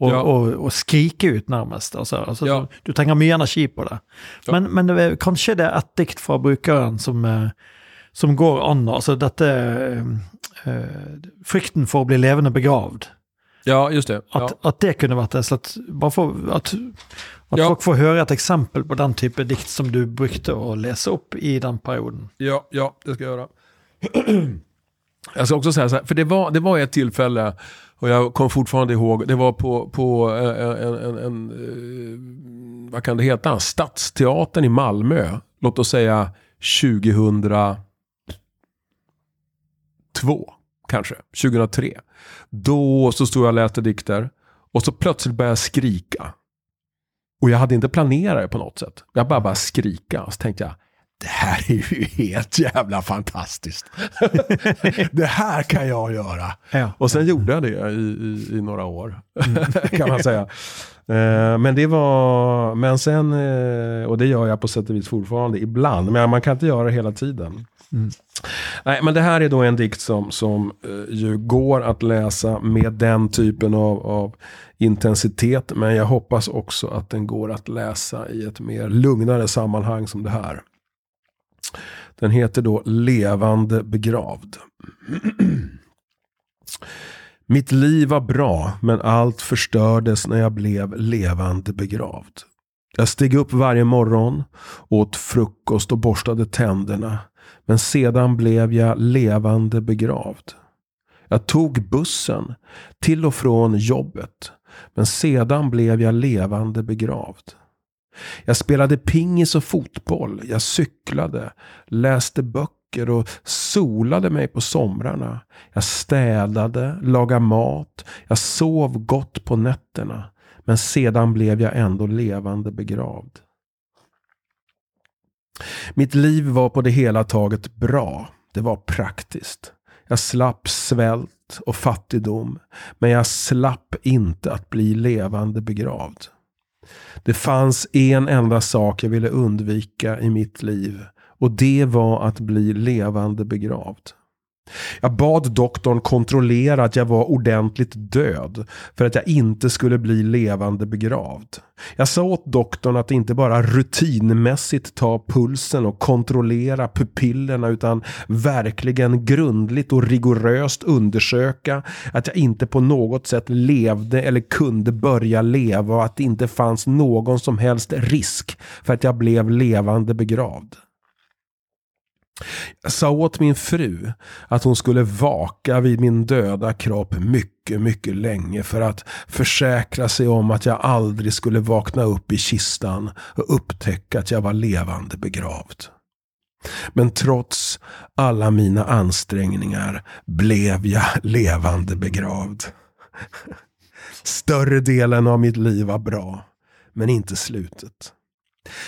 å, Ja. å, å skrike ut, nærmest. Altså, altså, Ja. du trenger mye energi på det. Ja. Men, men det er, kanskje det er ett dikt fra brukeren som, eh, som går an. Altså dette eh, eh, Frykten for å bli levende begravd. Ja, just det. Ja. at det kunne vært et slags Bare for at, at Ja. folk får høre et eksempel på den type dikt som du brukte å lese opp i den perioden. Ja, ja, det ska jag göra. Jag ska också säga så här, för det var, det var ett tillfälle, och jag kommer fortfarande ihåg, det var på, på eh, en, en, en eh, vad kan det heta, Stadsteatern i Malmö, låt oss säga 2002, kanske, 2003. Då så stod jag och läste dikter, och så plötsligt började jag skrika. Och jag hade inte planerat det på något sätt. Jag bara började skrika, och så tänkte jag, det här är ju helt jävla fantastiskt. det här kan jag göra. Ja. Och sen gjorde jag det i, i, i några år, kan man säga. Eh, men det var, men sen, eh, och det gör jag på sätt och vis fortfarande ibland, men man kan inte göra det hela tiden. Mm. Nej, men det här är då en dikt som, som eh, ju går att läsa med den typen av, av intensitet. Men jag hoppas också att den går att läsa i ett mer lugnare sammanhang som det här. Den heter då Levande begravd. Mitt liv var bra, men allt förstördes när jag blev levande begravd. Jag steg upp varje morgon, åt frukost och borstade tänderna. Men sedan blev jag levande begravd. Jag tog bussen till och från jobbet. Men sedan blev jag levande begravd. Jag spelade pingis och fotboll. Jag cyklade, läste böcker och solade mig på somrarna. Jag städade, lagade mat. Jag sov gott på nätterna. Men sedan blev jag ändå levande begravd. Mitt liv var på det hela taget bra. Det var praktiskt. Jag slapp svält och fattigdom. Men jag slapp inte att bli levande begravd. Det fanns en enda sak jag ville undvika i mitt liv. Och det var att bli levande begravd. Jag bad doktorn kontrollera att jag var ordentligt död för att jag inte skulle bli levande begravd. Jag sa åt doktorn att inte bara rutinmässigt ta pulsen och kontrollera pupillerna utan verkligen grundligt och rigoröst undersöka att jag inte på något sätt levde eller kunde börja leva och att det inte fanns någon som helst risk för att jag blev levande begravd. Jag sa åt min fru att hon skulle vaka vid min döda kropp mycket, mycket länge för att försäkra sig om att jag aldrig skulle vakna upp i kistan och upptäcka att jag var levande begravd. Men trots alla mina ansträngningar blev jag levande begravd. Större delen av mitt liv var bra, men inte slutet.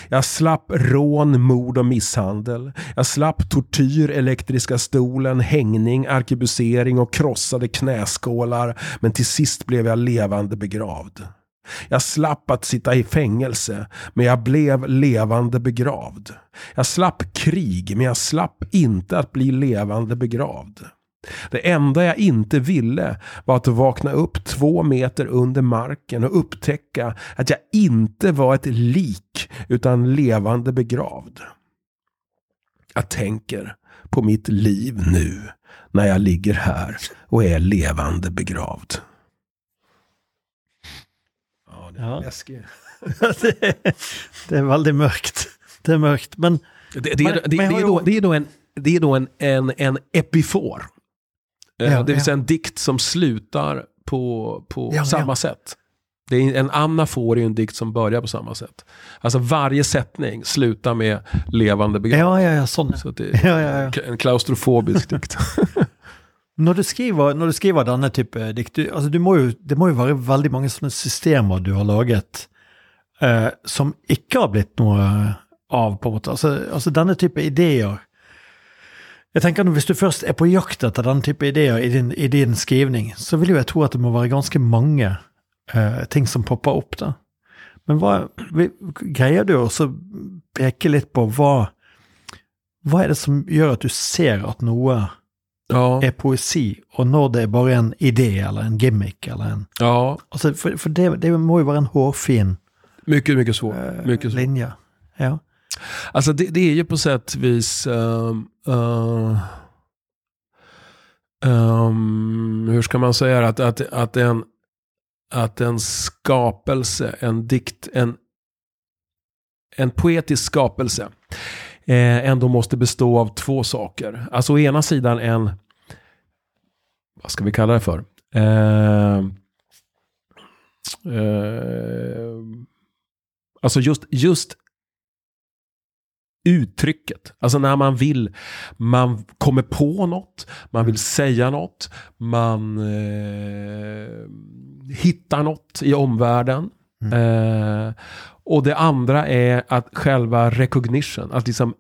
Jag slapp rån, mord och misshandel. Jag slapp tortyr, elektriska stolen, hängning, arkebusering och krossade knäskålar. Men till sist blev jag levande begravd. Jag slapp att sitta i fängelse, men jag blev levande begravd. Jag slapp krig, men jag slapp inte att bli levande begravd. Det enda jag inte ville var att vakna upp två meter under marken och upptäcka att jag inte var ett lik utan levande begravd. Jag tänker på mitt liv nu när jag ligger här och är levande begravd. Ja, det är ja. läskigt. det, det är väldigt mörkt. Det är mörkt, men... Det, det, det, det, är, då, det är då en, det är då en, en, en epifor. Eh, ja, det vill säga en dikt som slutar på, på samma sätt. Det är en anafor är en dikt som börjar på samma sätt. Alltså varje sättning slutar med levande begrepp. Ja, ja, ja, sån. Så det är ja, ja, ja. en klaustrofobisk dikt. når, du skriver, når du skriver denne type dikt, du, altså du må jo, det må jo være veldig mange sånne systemer du har laget eh, som ikke har blitt noe av, på en måte. Altså, altså denne type ideer jeg tenker Hvis du først er på jakt etter den type ideer i din, i din skrivning, så vil jo jeg tro at det må være ganske mange uh, ting som popper opp. da. Men hva, greier du også peke litt på hva, hva er det som gjør at du ser at noe ja. er poesi, og når det er bare en idé eller en gimmick eller en ja. altså, For, for det, det, må jo være en hårfin mycket, mycket svår. Uh, mycket svår. linje. Ja. Alltså det, det, är ju på sätt och vis, um, uh, um, hur ska man säga det, att, att, att, en, att en skapelse, en dikt, en, en poetisk skapelse eh, ändå måste bestå av två saker. Alltså å ena sidan en, vad ska vi kalla det för? Eh, eh, alltså just, just uttrycket. Alltså när man vill, man kommer på något, man vill säga något, man eh, hittar något i omvärlden. Mm. Eh, och det andra är att själva recognition, att liksom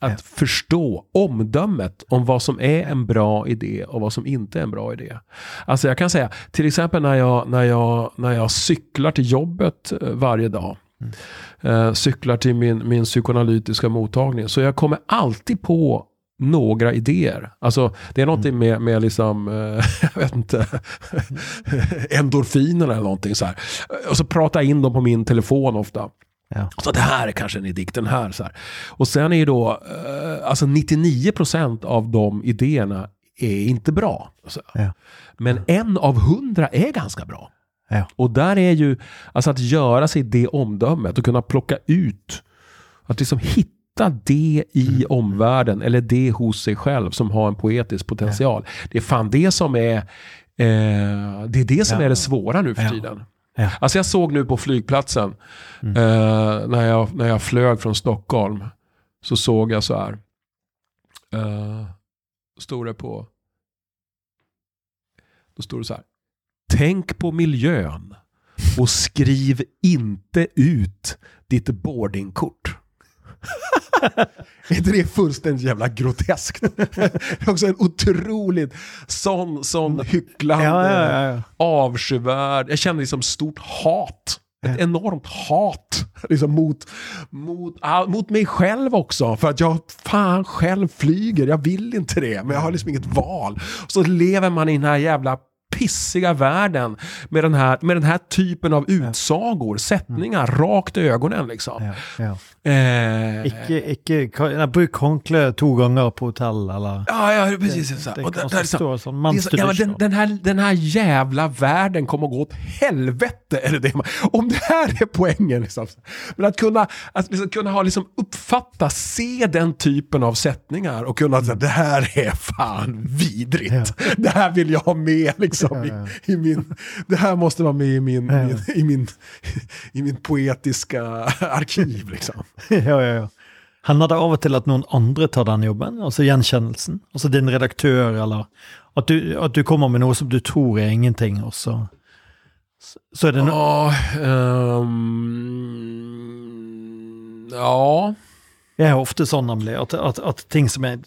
att ja. förstå omdömet om vad som är en bra idé och vad som inte är en bra idé. Alltså jag kan säga, till exempel när jag, när jag, när jag cyklar till jobbet eh, varje dag. Mm eh, cyklar till min, min psykoanalytiska mottagning. Så jag kommer alltid på några idéer. Alltså det är någonting mm. med, med liksom, eh, jag vet inte, endorfinerna eller någonting så här. Och så pratar jag in dem på min telefon ofta. Ja. Så det här är kanske en idé, den här. Så här. Och sen är ju då, eh, alltså 99% av de idéerna är inte bra. Ja. Men en av hundra är ganska bra. Ja. Och där är ju, alltså att göra sig det omdömet och kunna plocka ut, att liksom hitta det i mm. omvärlden eller det hos sig själv som har en poetisk potential. Ja. Det är fan det som är, eh, det är det som ja. är det svåra nu för tiden. Ja. Alltså jag såg nu på flygplatsen, mm. eh, när, jag, när jag flög från Stockholm, så såg jag så här, eh, stod det på, då stod det så här, Tänk på miljön och skriv inte ut ditt boardingkort. är inte det fullständigt jävla groteskt? det är också en otroligt sån, sån hycklande, ja, ja, ja. avskyvärd, jag känner liksom stort hat Ett enormt hat liksom, mot, mot, mot mig själv också. För att jag fan själv flyger, jag vill inte det. Men jag har liksom inget val. Så lever man i den här jävla pissiga världen med den här, med den här typen av utsagor, sättningar, mm. rakt i ögonen liksom. Ja, ja. Eh, ikke, ikke bruk håndkle to gånger på hotell, eller? Ja, ja precis. Det, det, och det, det, liksom, sån så, ja, den, den, här, den här jävla världen kommer att gå åt helvete, är det det man, Om det här är poängen. Liksom. Men att kunna, att liksom, kunna ha, liksom, uppfatta, se den typen av sättningar och kunna säga det här är fan vidrigt. Ja. Det här vill jag ha med liksom, i, i, min, det här måste vara med i min, min, i min, i min poetiska arkiv. Liksom. ja, ja, ja. Hender det av og til at noen andre tar den jobben? Altså gjenkjennelsen? Altså din redaktør, eller at du, at du kommer med noe som du tror er ingenting, og så Så er det noe Ja um, Ja. Jeg er ofte sånn, nemlig, at, at, at ting som jeg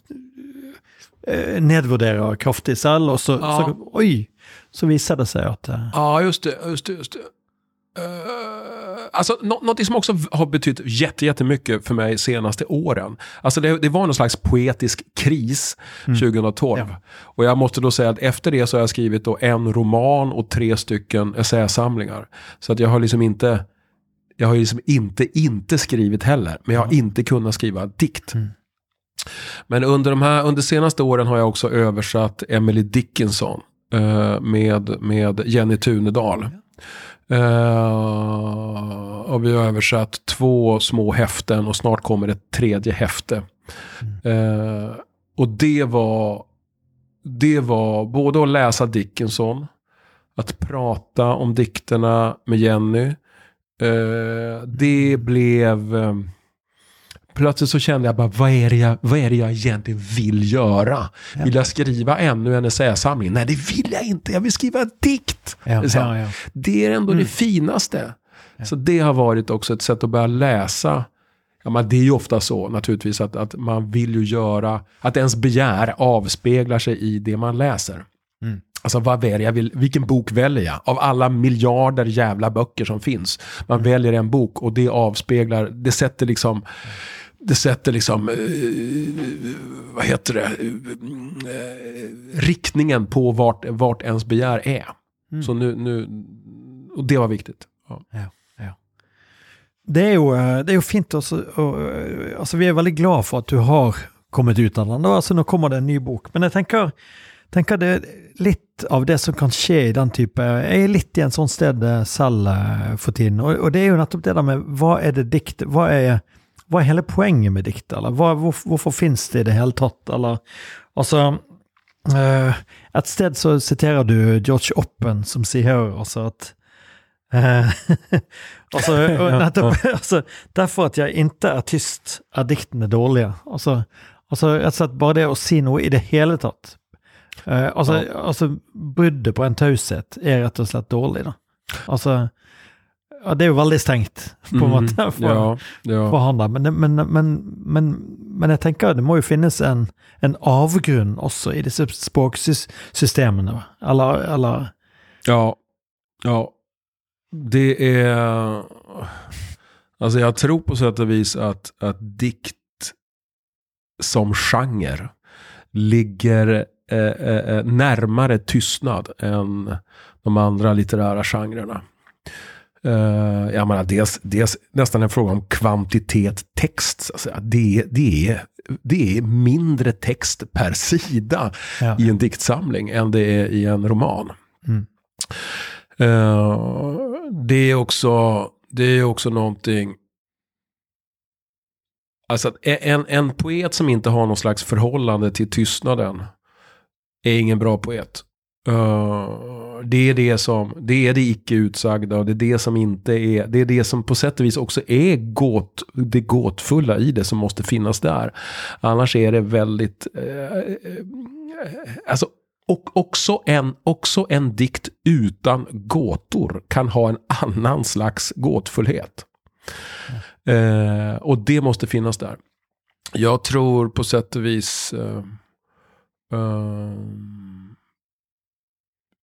eh, nedvurderer kraftig selv, og så, ja. så, Oi! Så viser det seg at uh, Ja, just det. Just det, just det. Uh, alltså, nå något som också har betytt jättemycket för mig senaste åren. Alltså det, det var någon slags poetisk kris mm. 2012. Ja. Och jag måste då säga att efter det så har jag skrivit då en roman och tre stycken essäsamlingar. Så att jag har liksom inte, jag har liksom inte inte skrivit heller. Men jag har mm. inte kunnat skriva dikt. Mm. Men under de här, under senaste åren har jag också översatt Emily Dickinson. Uh, med, med Jenny Tunedal. Uh, och vi har översatt två små häften och snart kommer ett tredje häfte. Mm. Uh, och det var, det var både att läsa Dickinson, att prata om dikterna med Jenny. Uh, det blev plötsligt så kände jag bara, vad är det jag, vad är det jag egentligen vill göra? Ja. Vill jag skriva ännu en essäsamling? Nej, det vill jag inte. Jag vill skriva en dikt. Ja, ja. Det är ändå mm. det finaste. Så det har varit också ett sätt att börja läsa. Ja, men det är ju ofta så naturligtvis att, att man vill ju göra, att ens begär avspeglar sig i det man läser. Mm. Alltså vad väljer jag? Vill, vilken bok väljer jag? Av alla miljarder jävla böcker som finns. Man mm. väljer en bok och det avspeglar, det sätter liksom mm det sätter liksom, eh, vad heter det, eh, riktningen på vart, vart ens begär är. Mm. Så nu, nu, och det var viktigt. Ja. Ja, ja. Det är ju, eh, det är ju fint också, och, alltså vi är väldigt glada för att du har kommit ut av den. Alltså nu kommer det en ny bok, men jag tänker, tänker det lite av det som kan ske i den typen, jag är lite i en sån sted selv för tiden, och, och det är ju nettopp det där med vad är det dikt, vad är vad är hela poängen med dikt? Eller var, hvor, hvorfor finns det i det hele tatt? Eller, altså, uh, et sted så citerar du George Oppen som säger altså at uh, altså, nettopp, altså, Derfor at jeg inte er tyst, er diktene dårlige. Altså, altså rett og slett bare det å si noe i det hele tatt. Uh, altså, ja. altså, bruddet på en taushet er rett og slett dårlig, da. Altså ja, det är ju väldigt stängt på en måte for, ja, ja. for han der. Men, men, men, men, men jeg tenker det må ju finnas en, en avgrunn også i disse språksystemene. Eller, eller Ja. Ja. Det är... Alltså jag tror på sätt och vis att, att dikt som genre ligger eh, eh, eh närmare tystnad än de andra litterära genrerna. Uh, jag menar, dels, dels nästan en fråga om kvantitet text. Alltså, det, det, är, det är mindre text per sida ja. i en diktsamling än det är i en roman. Mm. Uh, det, är också, det är också någonting... Alltså en, en poet som inte har någon slags förhållande till tystnaden är ingen bra poet. Uh, det är det som, det är det icke utsagda och det är det som inte är, det är det som på sätt och vis också är gåt, det gåtfulla i det som måste finnas där. Annars är det väldigt, eh, eh alltså och också en, också en dikt utan gåtor kan ha en annan slags gåtfullhet. Mm. Eh, och det måste finnas där. Jag tror på sätt och vis eh,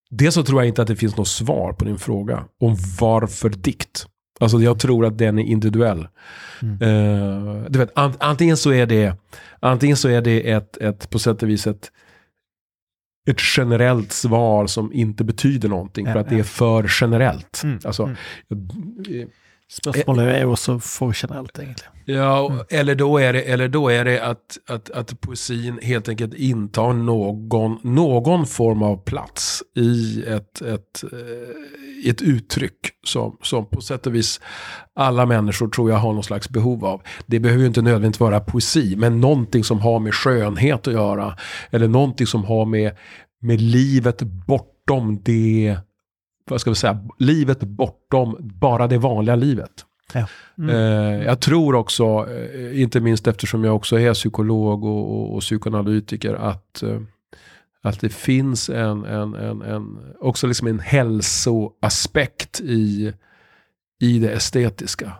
Dels så tror jag inte att det finns något svar på din fråga om varför dikt. Alltså jag tror att den är individuell. Mm. Uh, du vet, ant, antingen så är det, antingen så är det ett, ett, på sätt och vis ett, ett generellt svar som inte betyder någonting för att det är för generellt. Mm. Alltså, mm. Spörsmålet är också för generellt egentligen. Ja, mm. eller då är det, eller då är det att, att, att poesin helt enkelt intar någon, någon form av plats i ett, ett, eh, ett uttryck som, som på sätt och vis alla människor tror jag har någon slags behov av. Det behöver ju inte nödvändigtvis vara poesi, men någonting som har med skönhet att göra. Eller någonting som har med, med livet bortom det vad ska vi säga, livet bortom bara det vanliga livet. Ja. Mm. Eh, jag tror också, eh, inte minst eftersom jag också är psykolog och, och, och psykoanalytiker, att, eh, att det finns en, en, en, en, också liksom en hälsoaspekt i, i det estetiska.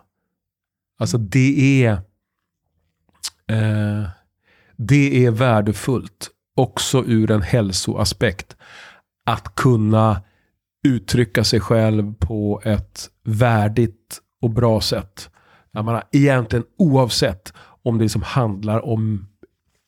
Alltså det är, eh, det är värdefullt också ur en hälsoaspekt. Att kunna uttrycka sig själv på ett värdigt och bra sätt. Jag menar, egentligen oavsett om det liksom handlar om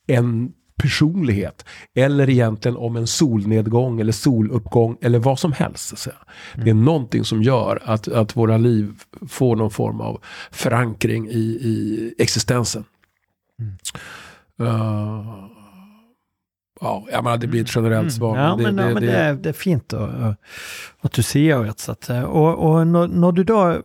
en personlighet. Eller egentligen om en solnedgång eller soluppgång eller vad som helst. Så mm. Det är någonting som gör att, att våra liv får någon form av förankring i, i existensen. Mm. Uh, Ja, jag menar, det blir ett generellt mm. svar. Ja, men, det, det, men det, är, det är fint att, att du ser det. Så att, och och når, når, du da,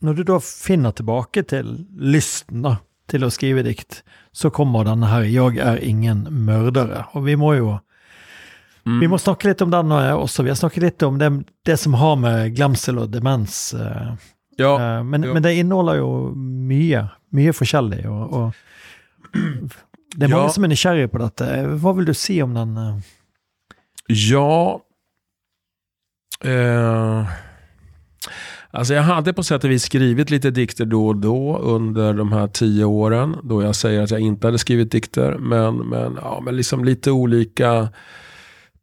når du da finner tilbake til lysten da, til å skrive dikt, så kommer denne her 'Jeg er ingen mördare'. Og vi må jo mm. Vi må snakke litt om den også. Vi har snakket litt om det, det som har med glemsel og demens eh, ja, eh, men, men, det inneholder jo mye, mye forskjellig. og, og det är ja. många som är nykärliga på detta. Vad vill du se om den? Eh? Ja. Eh, alltså jag hade på sätt och vis skrivit lite dikter då och då under de här tio åren. Då jag säger att jag inte hade skrivit dikter. Men, men, ja, men liksom lite olika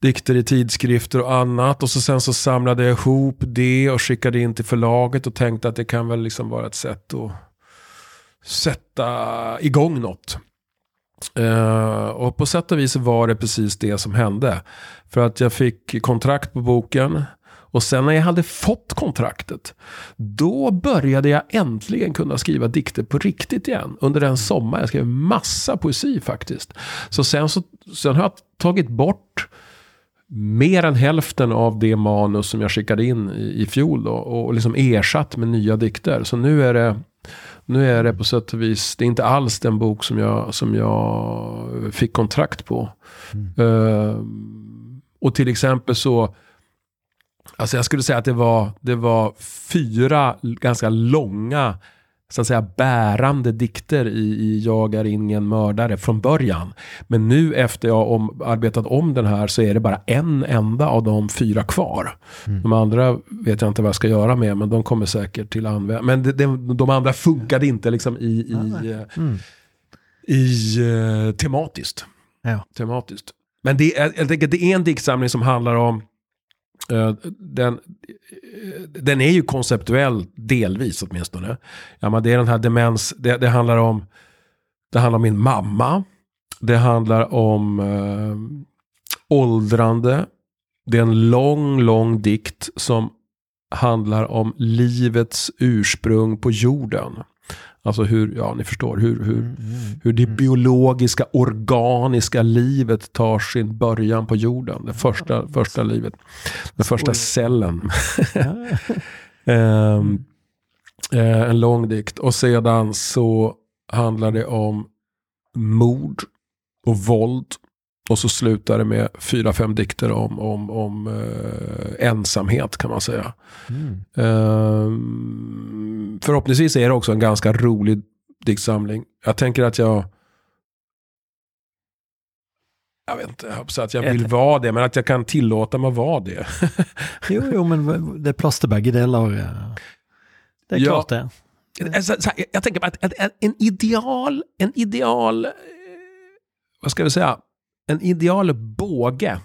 dikter i tidskrifter och annat. Och så sen så samlade jag ihop det och skickade in till förlaget och tänkte att det kan väl liksom vara ett sätt att sätta igång något. Uh, och på sätt och vis var det precis det som hände. För att jag fick kontrakt på boken. Och sen när jag hade fått kontraktet, då började jag äntligen kunna skriva dikter på riktigt igen. Under den sommaren. Jag skrev massa poesi faktiskt. Så sen, så, sen har jag tagit bort mer än hälften av det manus som jag skickade in i, i fjol. Då, och liksom ersatt med nya dikter. Så nu är det nu är det på sätt och vis, det är inte alls den bok som jag, som jag fick kontrakt på. Mm. Uh, och till exempel så, alltså jag skulle säga att det var, det var fyra ganska långa så att säga bärande dikter i, i Jag är ingen mördare från början. Men nu efter jag om, arbetat om den här så är det bara en enda av de fyra kvar. Mm. De andra vet jag inte vad jag ska göra med men de kommer säkert till användning. Men de, de, de, andra funkade inte liksom i, i, mm. i uh, tematiskt. Ja. tematiskt. Men det är, det är en diktsamling som handlar om Eh, den, den är ju konceptuell delvis åtminstone. Ja, men det är den här demens, det, det, handlar om det handlar om min mamma. Det handlar om eh, åldrande. Det är en lång, lång dikt som handlar om livets ursprung på jorden. Alltså hur, ja ni förstår, hur, hur, mm, mm, hur det mm. biologiska, organiska livet tar sin början på jorden. Det första, första livet. Den första cellen. um, en lång dikt. Och sedan så handlar det om mord och våld. Och så slutar det med fyra, fem dikter om, om, om eh, ensamhet kan man säga. Mm. Eh, förhoppningsvis är det också en ganska rolig diktsamling. Jag tänker att jag jag vet inte, jag att jag vill vara det, men att jag kan tillåta mig att vara det. jo, jo, men det är plats till bägge delar. Det är ja. klart det. Alltså, jag tänker att en ideal, en ideal, eh, vad ska vi säga, en ideal båge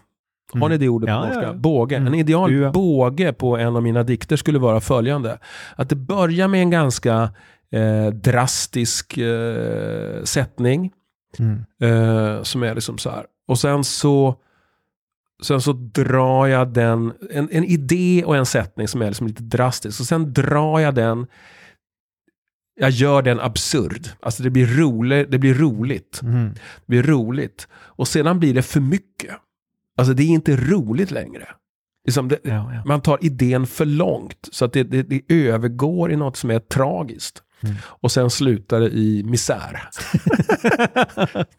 Har ni det ordet på Ja, norska? ja, ja. Båge. En Mm. ideal Ja. båge på en av mina dikter skulle vara följande. Att det börjar med en ganska eh, drastisk eh, sättning. Mm. Eh, som är liksom så här. Och sen så, sen så drar jag den, en, en idé och en sättning som är liksom lite drastisk. Och sen drar jag den, jag gör den absurd. Alltså det blir, rolig, det blir roligt. Mm. Det blir roligt. Och sedan blir det för mycket. Alltså det är inte roligt längre. Liksom det, Ja, ja. Man tar idén för långt. Så att det, det, det övergår i något som är tragiskt. Mm. Och sen slutar det i misär.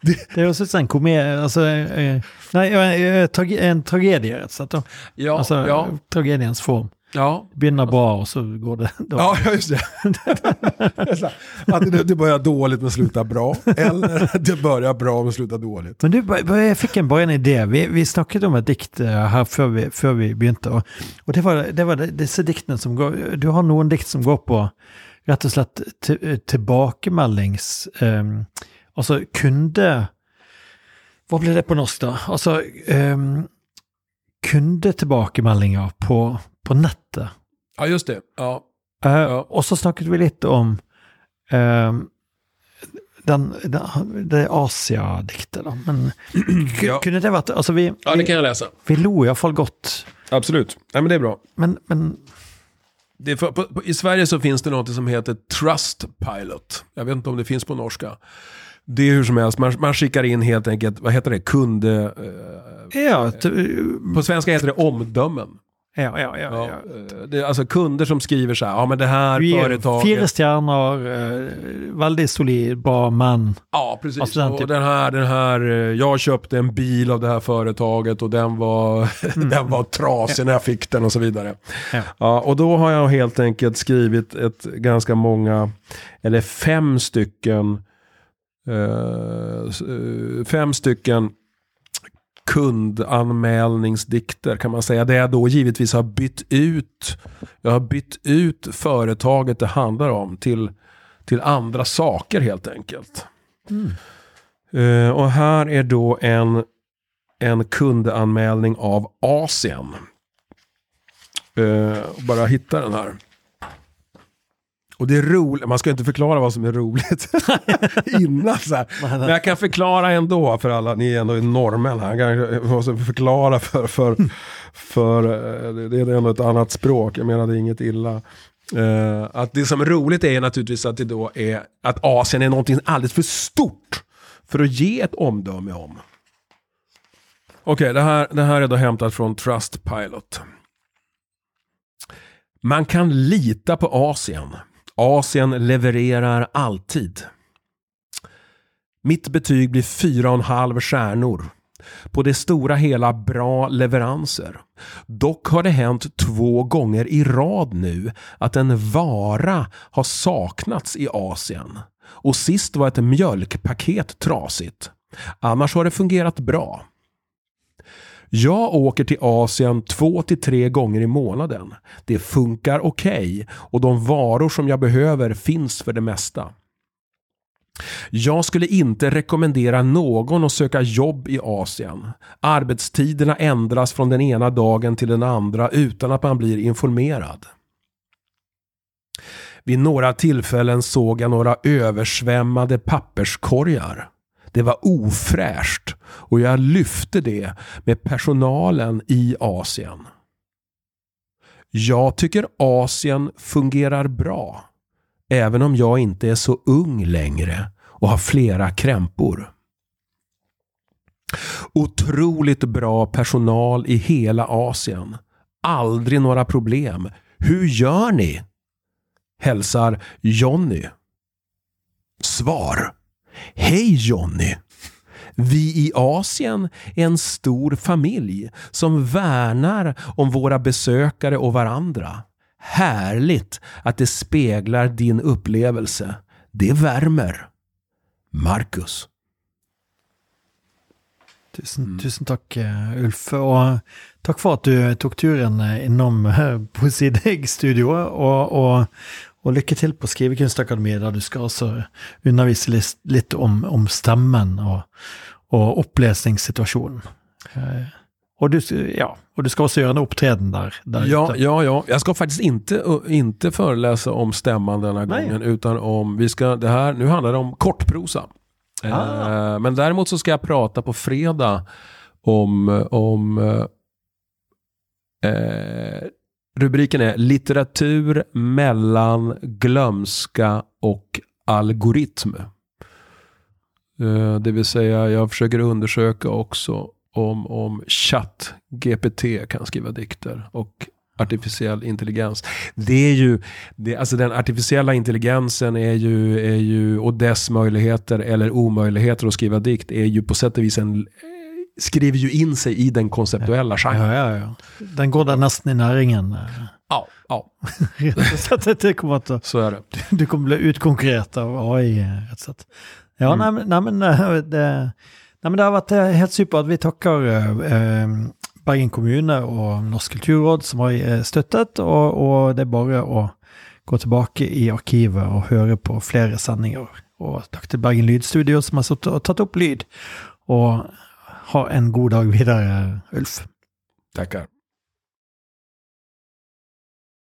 Det är också en komedie, alltså, nej, trage- en tragedie rätt då. Ja, Alltså ja, tragediens form. Ja. Börjar bra och så går det då. Ja, just det. att det, börjar dåligt men slutar bra. Eller det börjar bra men slutar dåligt. Men du, jag fick en, bara en idé. Vi, vi snackade om ett dikt eh, här før vi, før vi begynte. Og det var, det var disse diktene som går Du har noen dikt som går på rett og slett til, tilbakemeldings... Um, altså kunde Hva blir det på norsk, da? Altså um, kundetilbakemeldinger på, på nettet. Ja, just det. Ja. Eh, Ja. Og så snakket vi litt om ehm, den, den. Men ku- Ja. kunne det vært Altså, vi, ja, det kan jag läsa. vi lo iallfall godt. Absolut. Nej, men det är bra. Men, men för, på, på, I Sverige så finns det något som heter Trustpilot. Jag vet inte om det finns på norska. Det är hur som helst, man, man skickar in helt enkelt, vad heter det, kund... Eh, Ja, på svenska heter det omdömen. Ja, ja, ja. Ja, ja. eh, det är alltså kunder som skriver så här, ja men det här Vi företaget... fire stjerner, eh, veldig solid, bra mann. Ja, precis. Alltså den och typ- den här, den här, eh, jag köpte en bil av det här företaget och den var, den var trasig när jag fick den och så vidare. Mm. Ja. Ja, och då har jag helt enkelt skrivit ett ganska många, eller fem stycken, eh, fem stycken kundanmälningsdikter kan man säga. Det jag då givetvis har bytt ut, jag har bytt ut företaget det handlar om till, till andra saker helt enkelt. Eh, och här är då en, en kundanmälning av Asien. Eh, bara hitta den här. Och det är roligt, man ska inte förklara vad som är roligt innan så här. Men jag kan förklara ändå för alla, ni är ändå norrmän här. Jag måste förklara för, för, för eh, det är ändå ett annat språk, jag menar det är inget illa. Eh, att det som är roligt är naturligtvis att det då är att Asien är någonting alldeles för stort för att ge ett omdöme om. Okej, det, här, det här är då hämtat från Trustpilot. Man kan lita på Asien. Asien levererar alltid. Mitt betyg blir fyra och en halv stjärnor. På det stora hela bra leveranser. Dock har det hänt två gånger i rad nu att en vara har saknats i Asien. Och sist var ett mjölkpaket trasigt. Annars har det fungerat bra. Jag åker till Asien två till tre gånger i månaden. Det funkar okej och de varor som jag behöver finns för det mesta. Jag skulle inte rekommendera någon att söka jobb i Asien. Arbetstiderna ändras från den ena dagen till den andra utan att man blir informerad. Vid några tillfällen såg jag några översvämmade papperskorgar. Det var ofräscht och jag lyfte det med personalen i Asien. Jag tycker Asien fungerar bra. Även om jag inte är så ung längre och har flera krämpor. Otroligt bra personal i hela Asien. Aldrig några problem. Hur gör ni? Hälsar Jonny. Svar. Hej Jonny! Vi i Asien är en stor familj som värnar om våra besökare och varandra. Härligt att det speglar din upplevelse. Det värmer. Marcus. Tusen, tusen tack eh, Ulf. Och eh, tack för att du tog turen eh, inom innom eh, Studio och, og lykke til på Skrivekunstakademiet, der du skal altså undervise litt, litt om, om stemmen og, og opplesningssituasjonen. Eh, Och du, ja, och du ska också göra en uppträden där, där Ja, ute. ja, ja. Jag ska faktiskt inte, inte föreläsa om stämman denna Nej. gången. Utan om, vi ska, det här, nu handlar det om kortprosa. Ah. Eh, men däremot så ska jag prata på fredag om, om eh, rubriken är litteratur mellan glömska och algoritm. Eh, det vill säga jag försöker undersöka också om, om chatt GPT kan skriva dikter och artificiell intelligens. Det är ju, det, alltså den artificiella intelligensen är ju, är ju, och dess möjligheter eller omöjligheter att skriva dikt är ju på sätt och vis en, skriver ju in sig i den konceptuella genren. Ja, ja, ja. Den i näringen. Ja, ja, så att det kommer att, så är det. du kommer bli utkonkurrerad av AI. Rätt sätt. Ja, Mm. nej, nej, men, eh, det, nej, men det har varit eh, helt supert. Vi tackar eh, Bergen kommune og Norsk kulturråd som har eh, støttet, og, og det er bare å gå tilbake i arkivet og høre på flere sendinger. Og takk til Bergen Lydstudio som har og tatt opp lyd. Og ha en god dag vidare, Ulf. Tackar.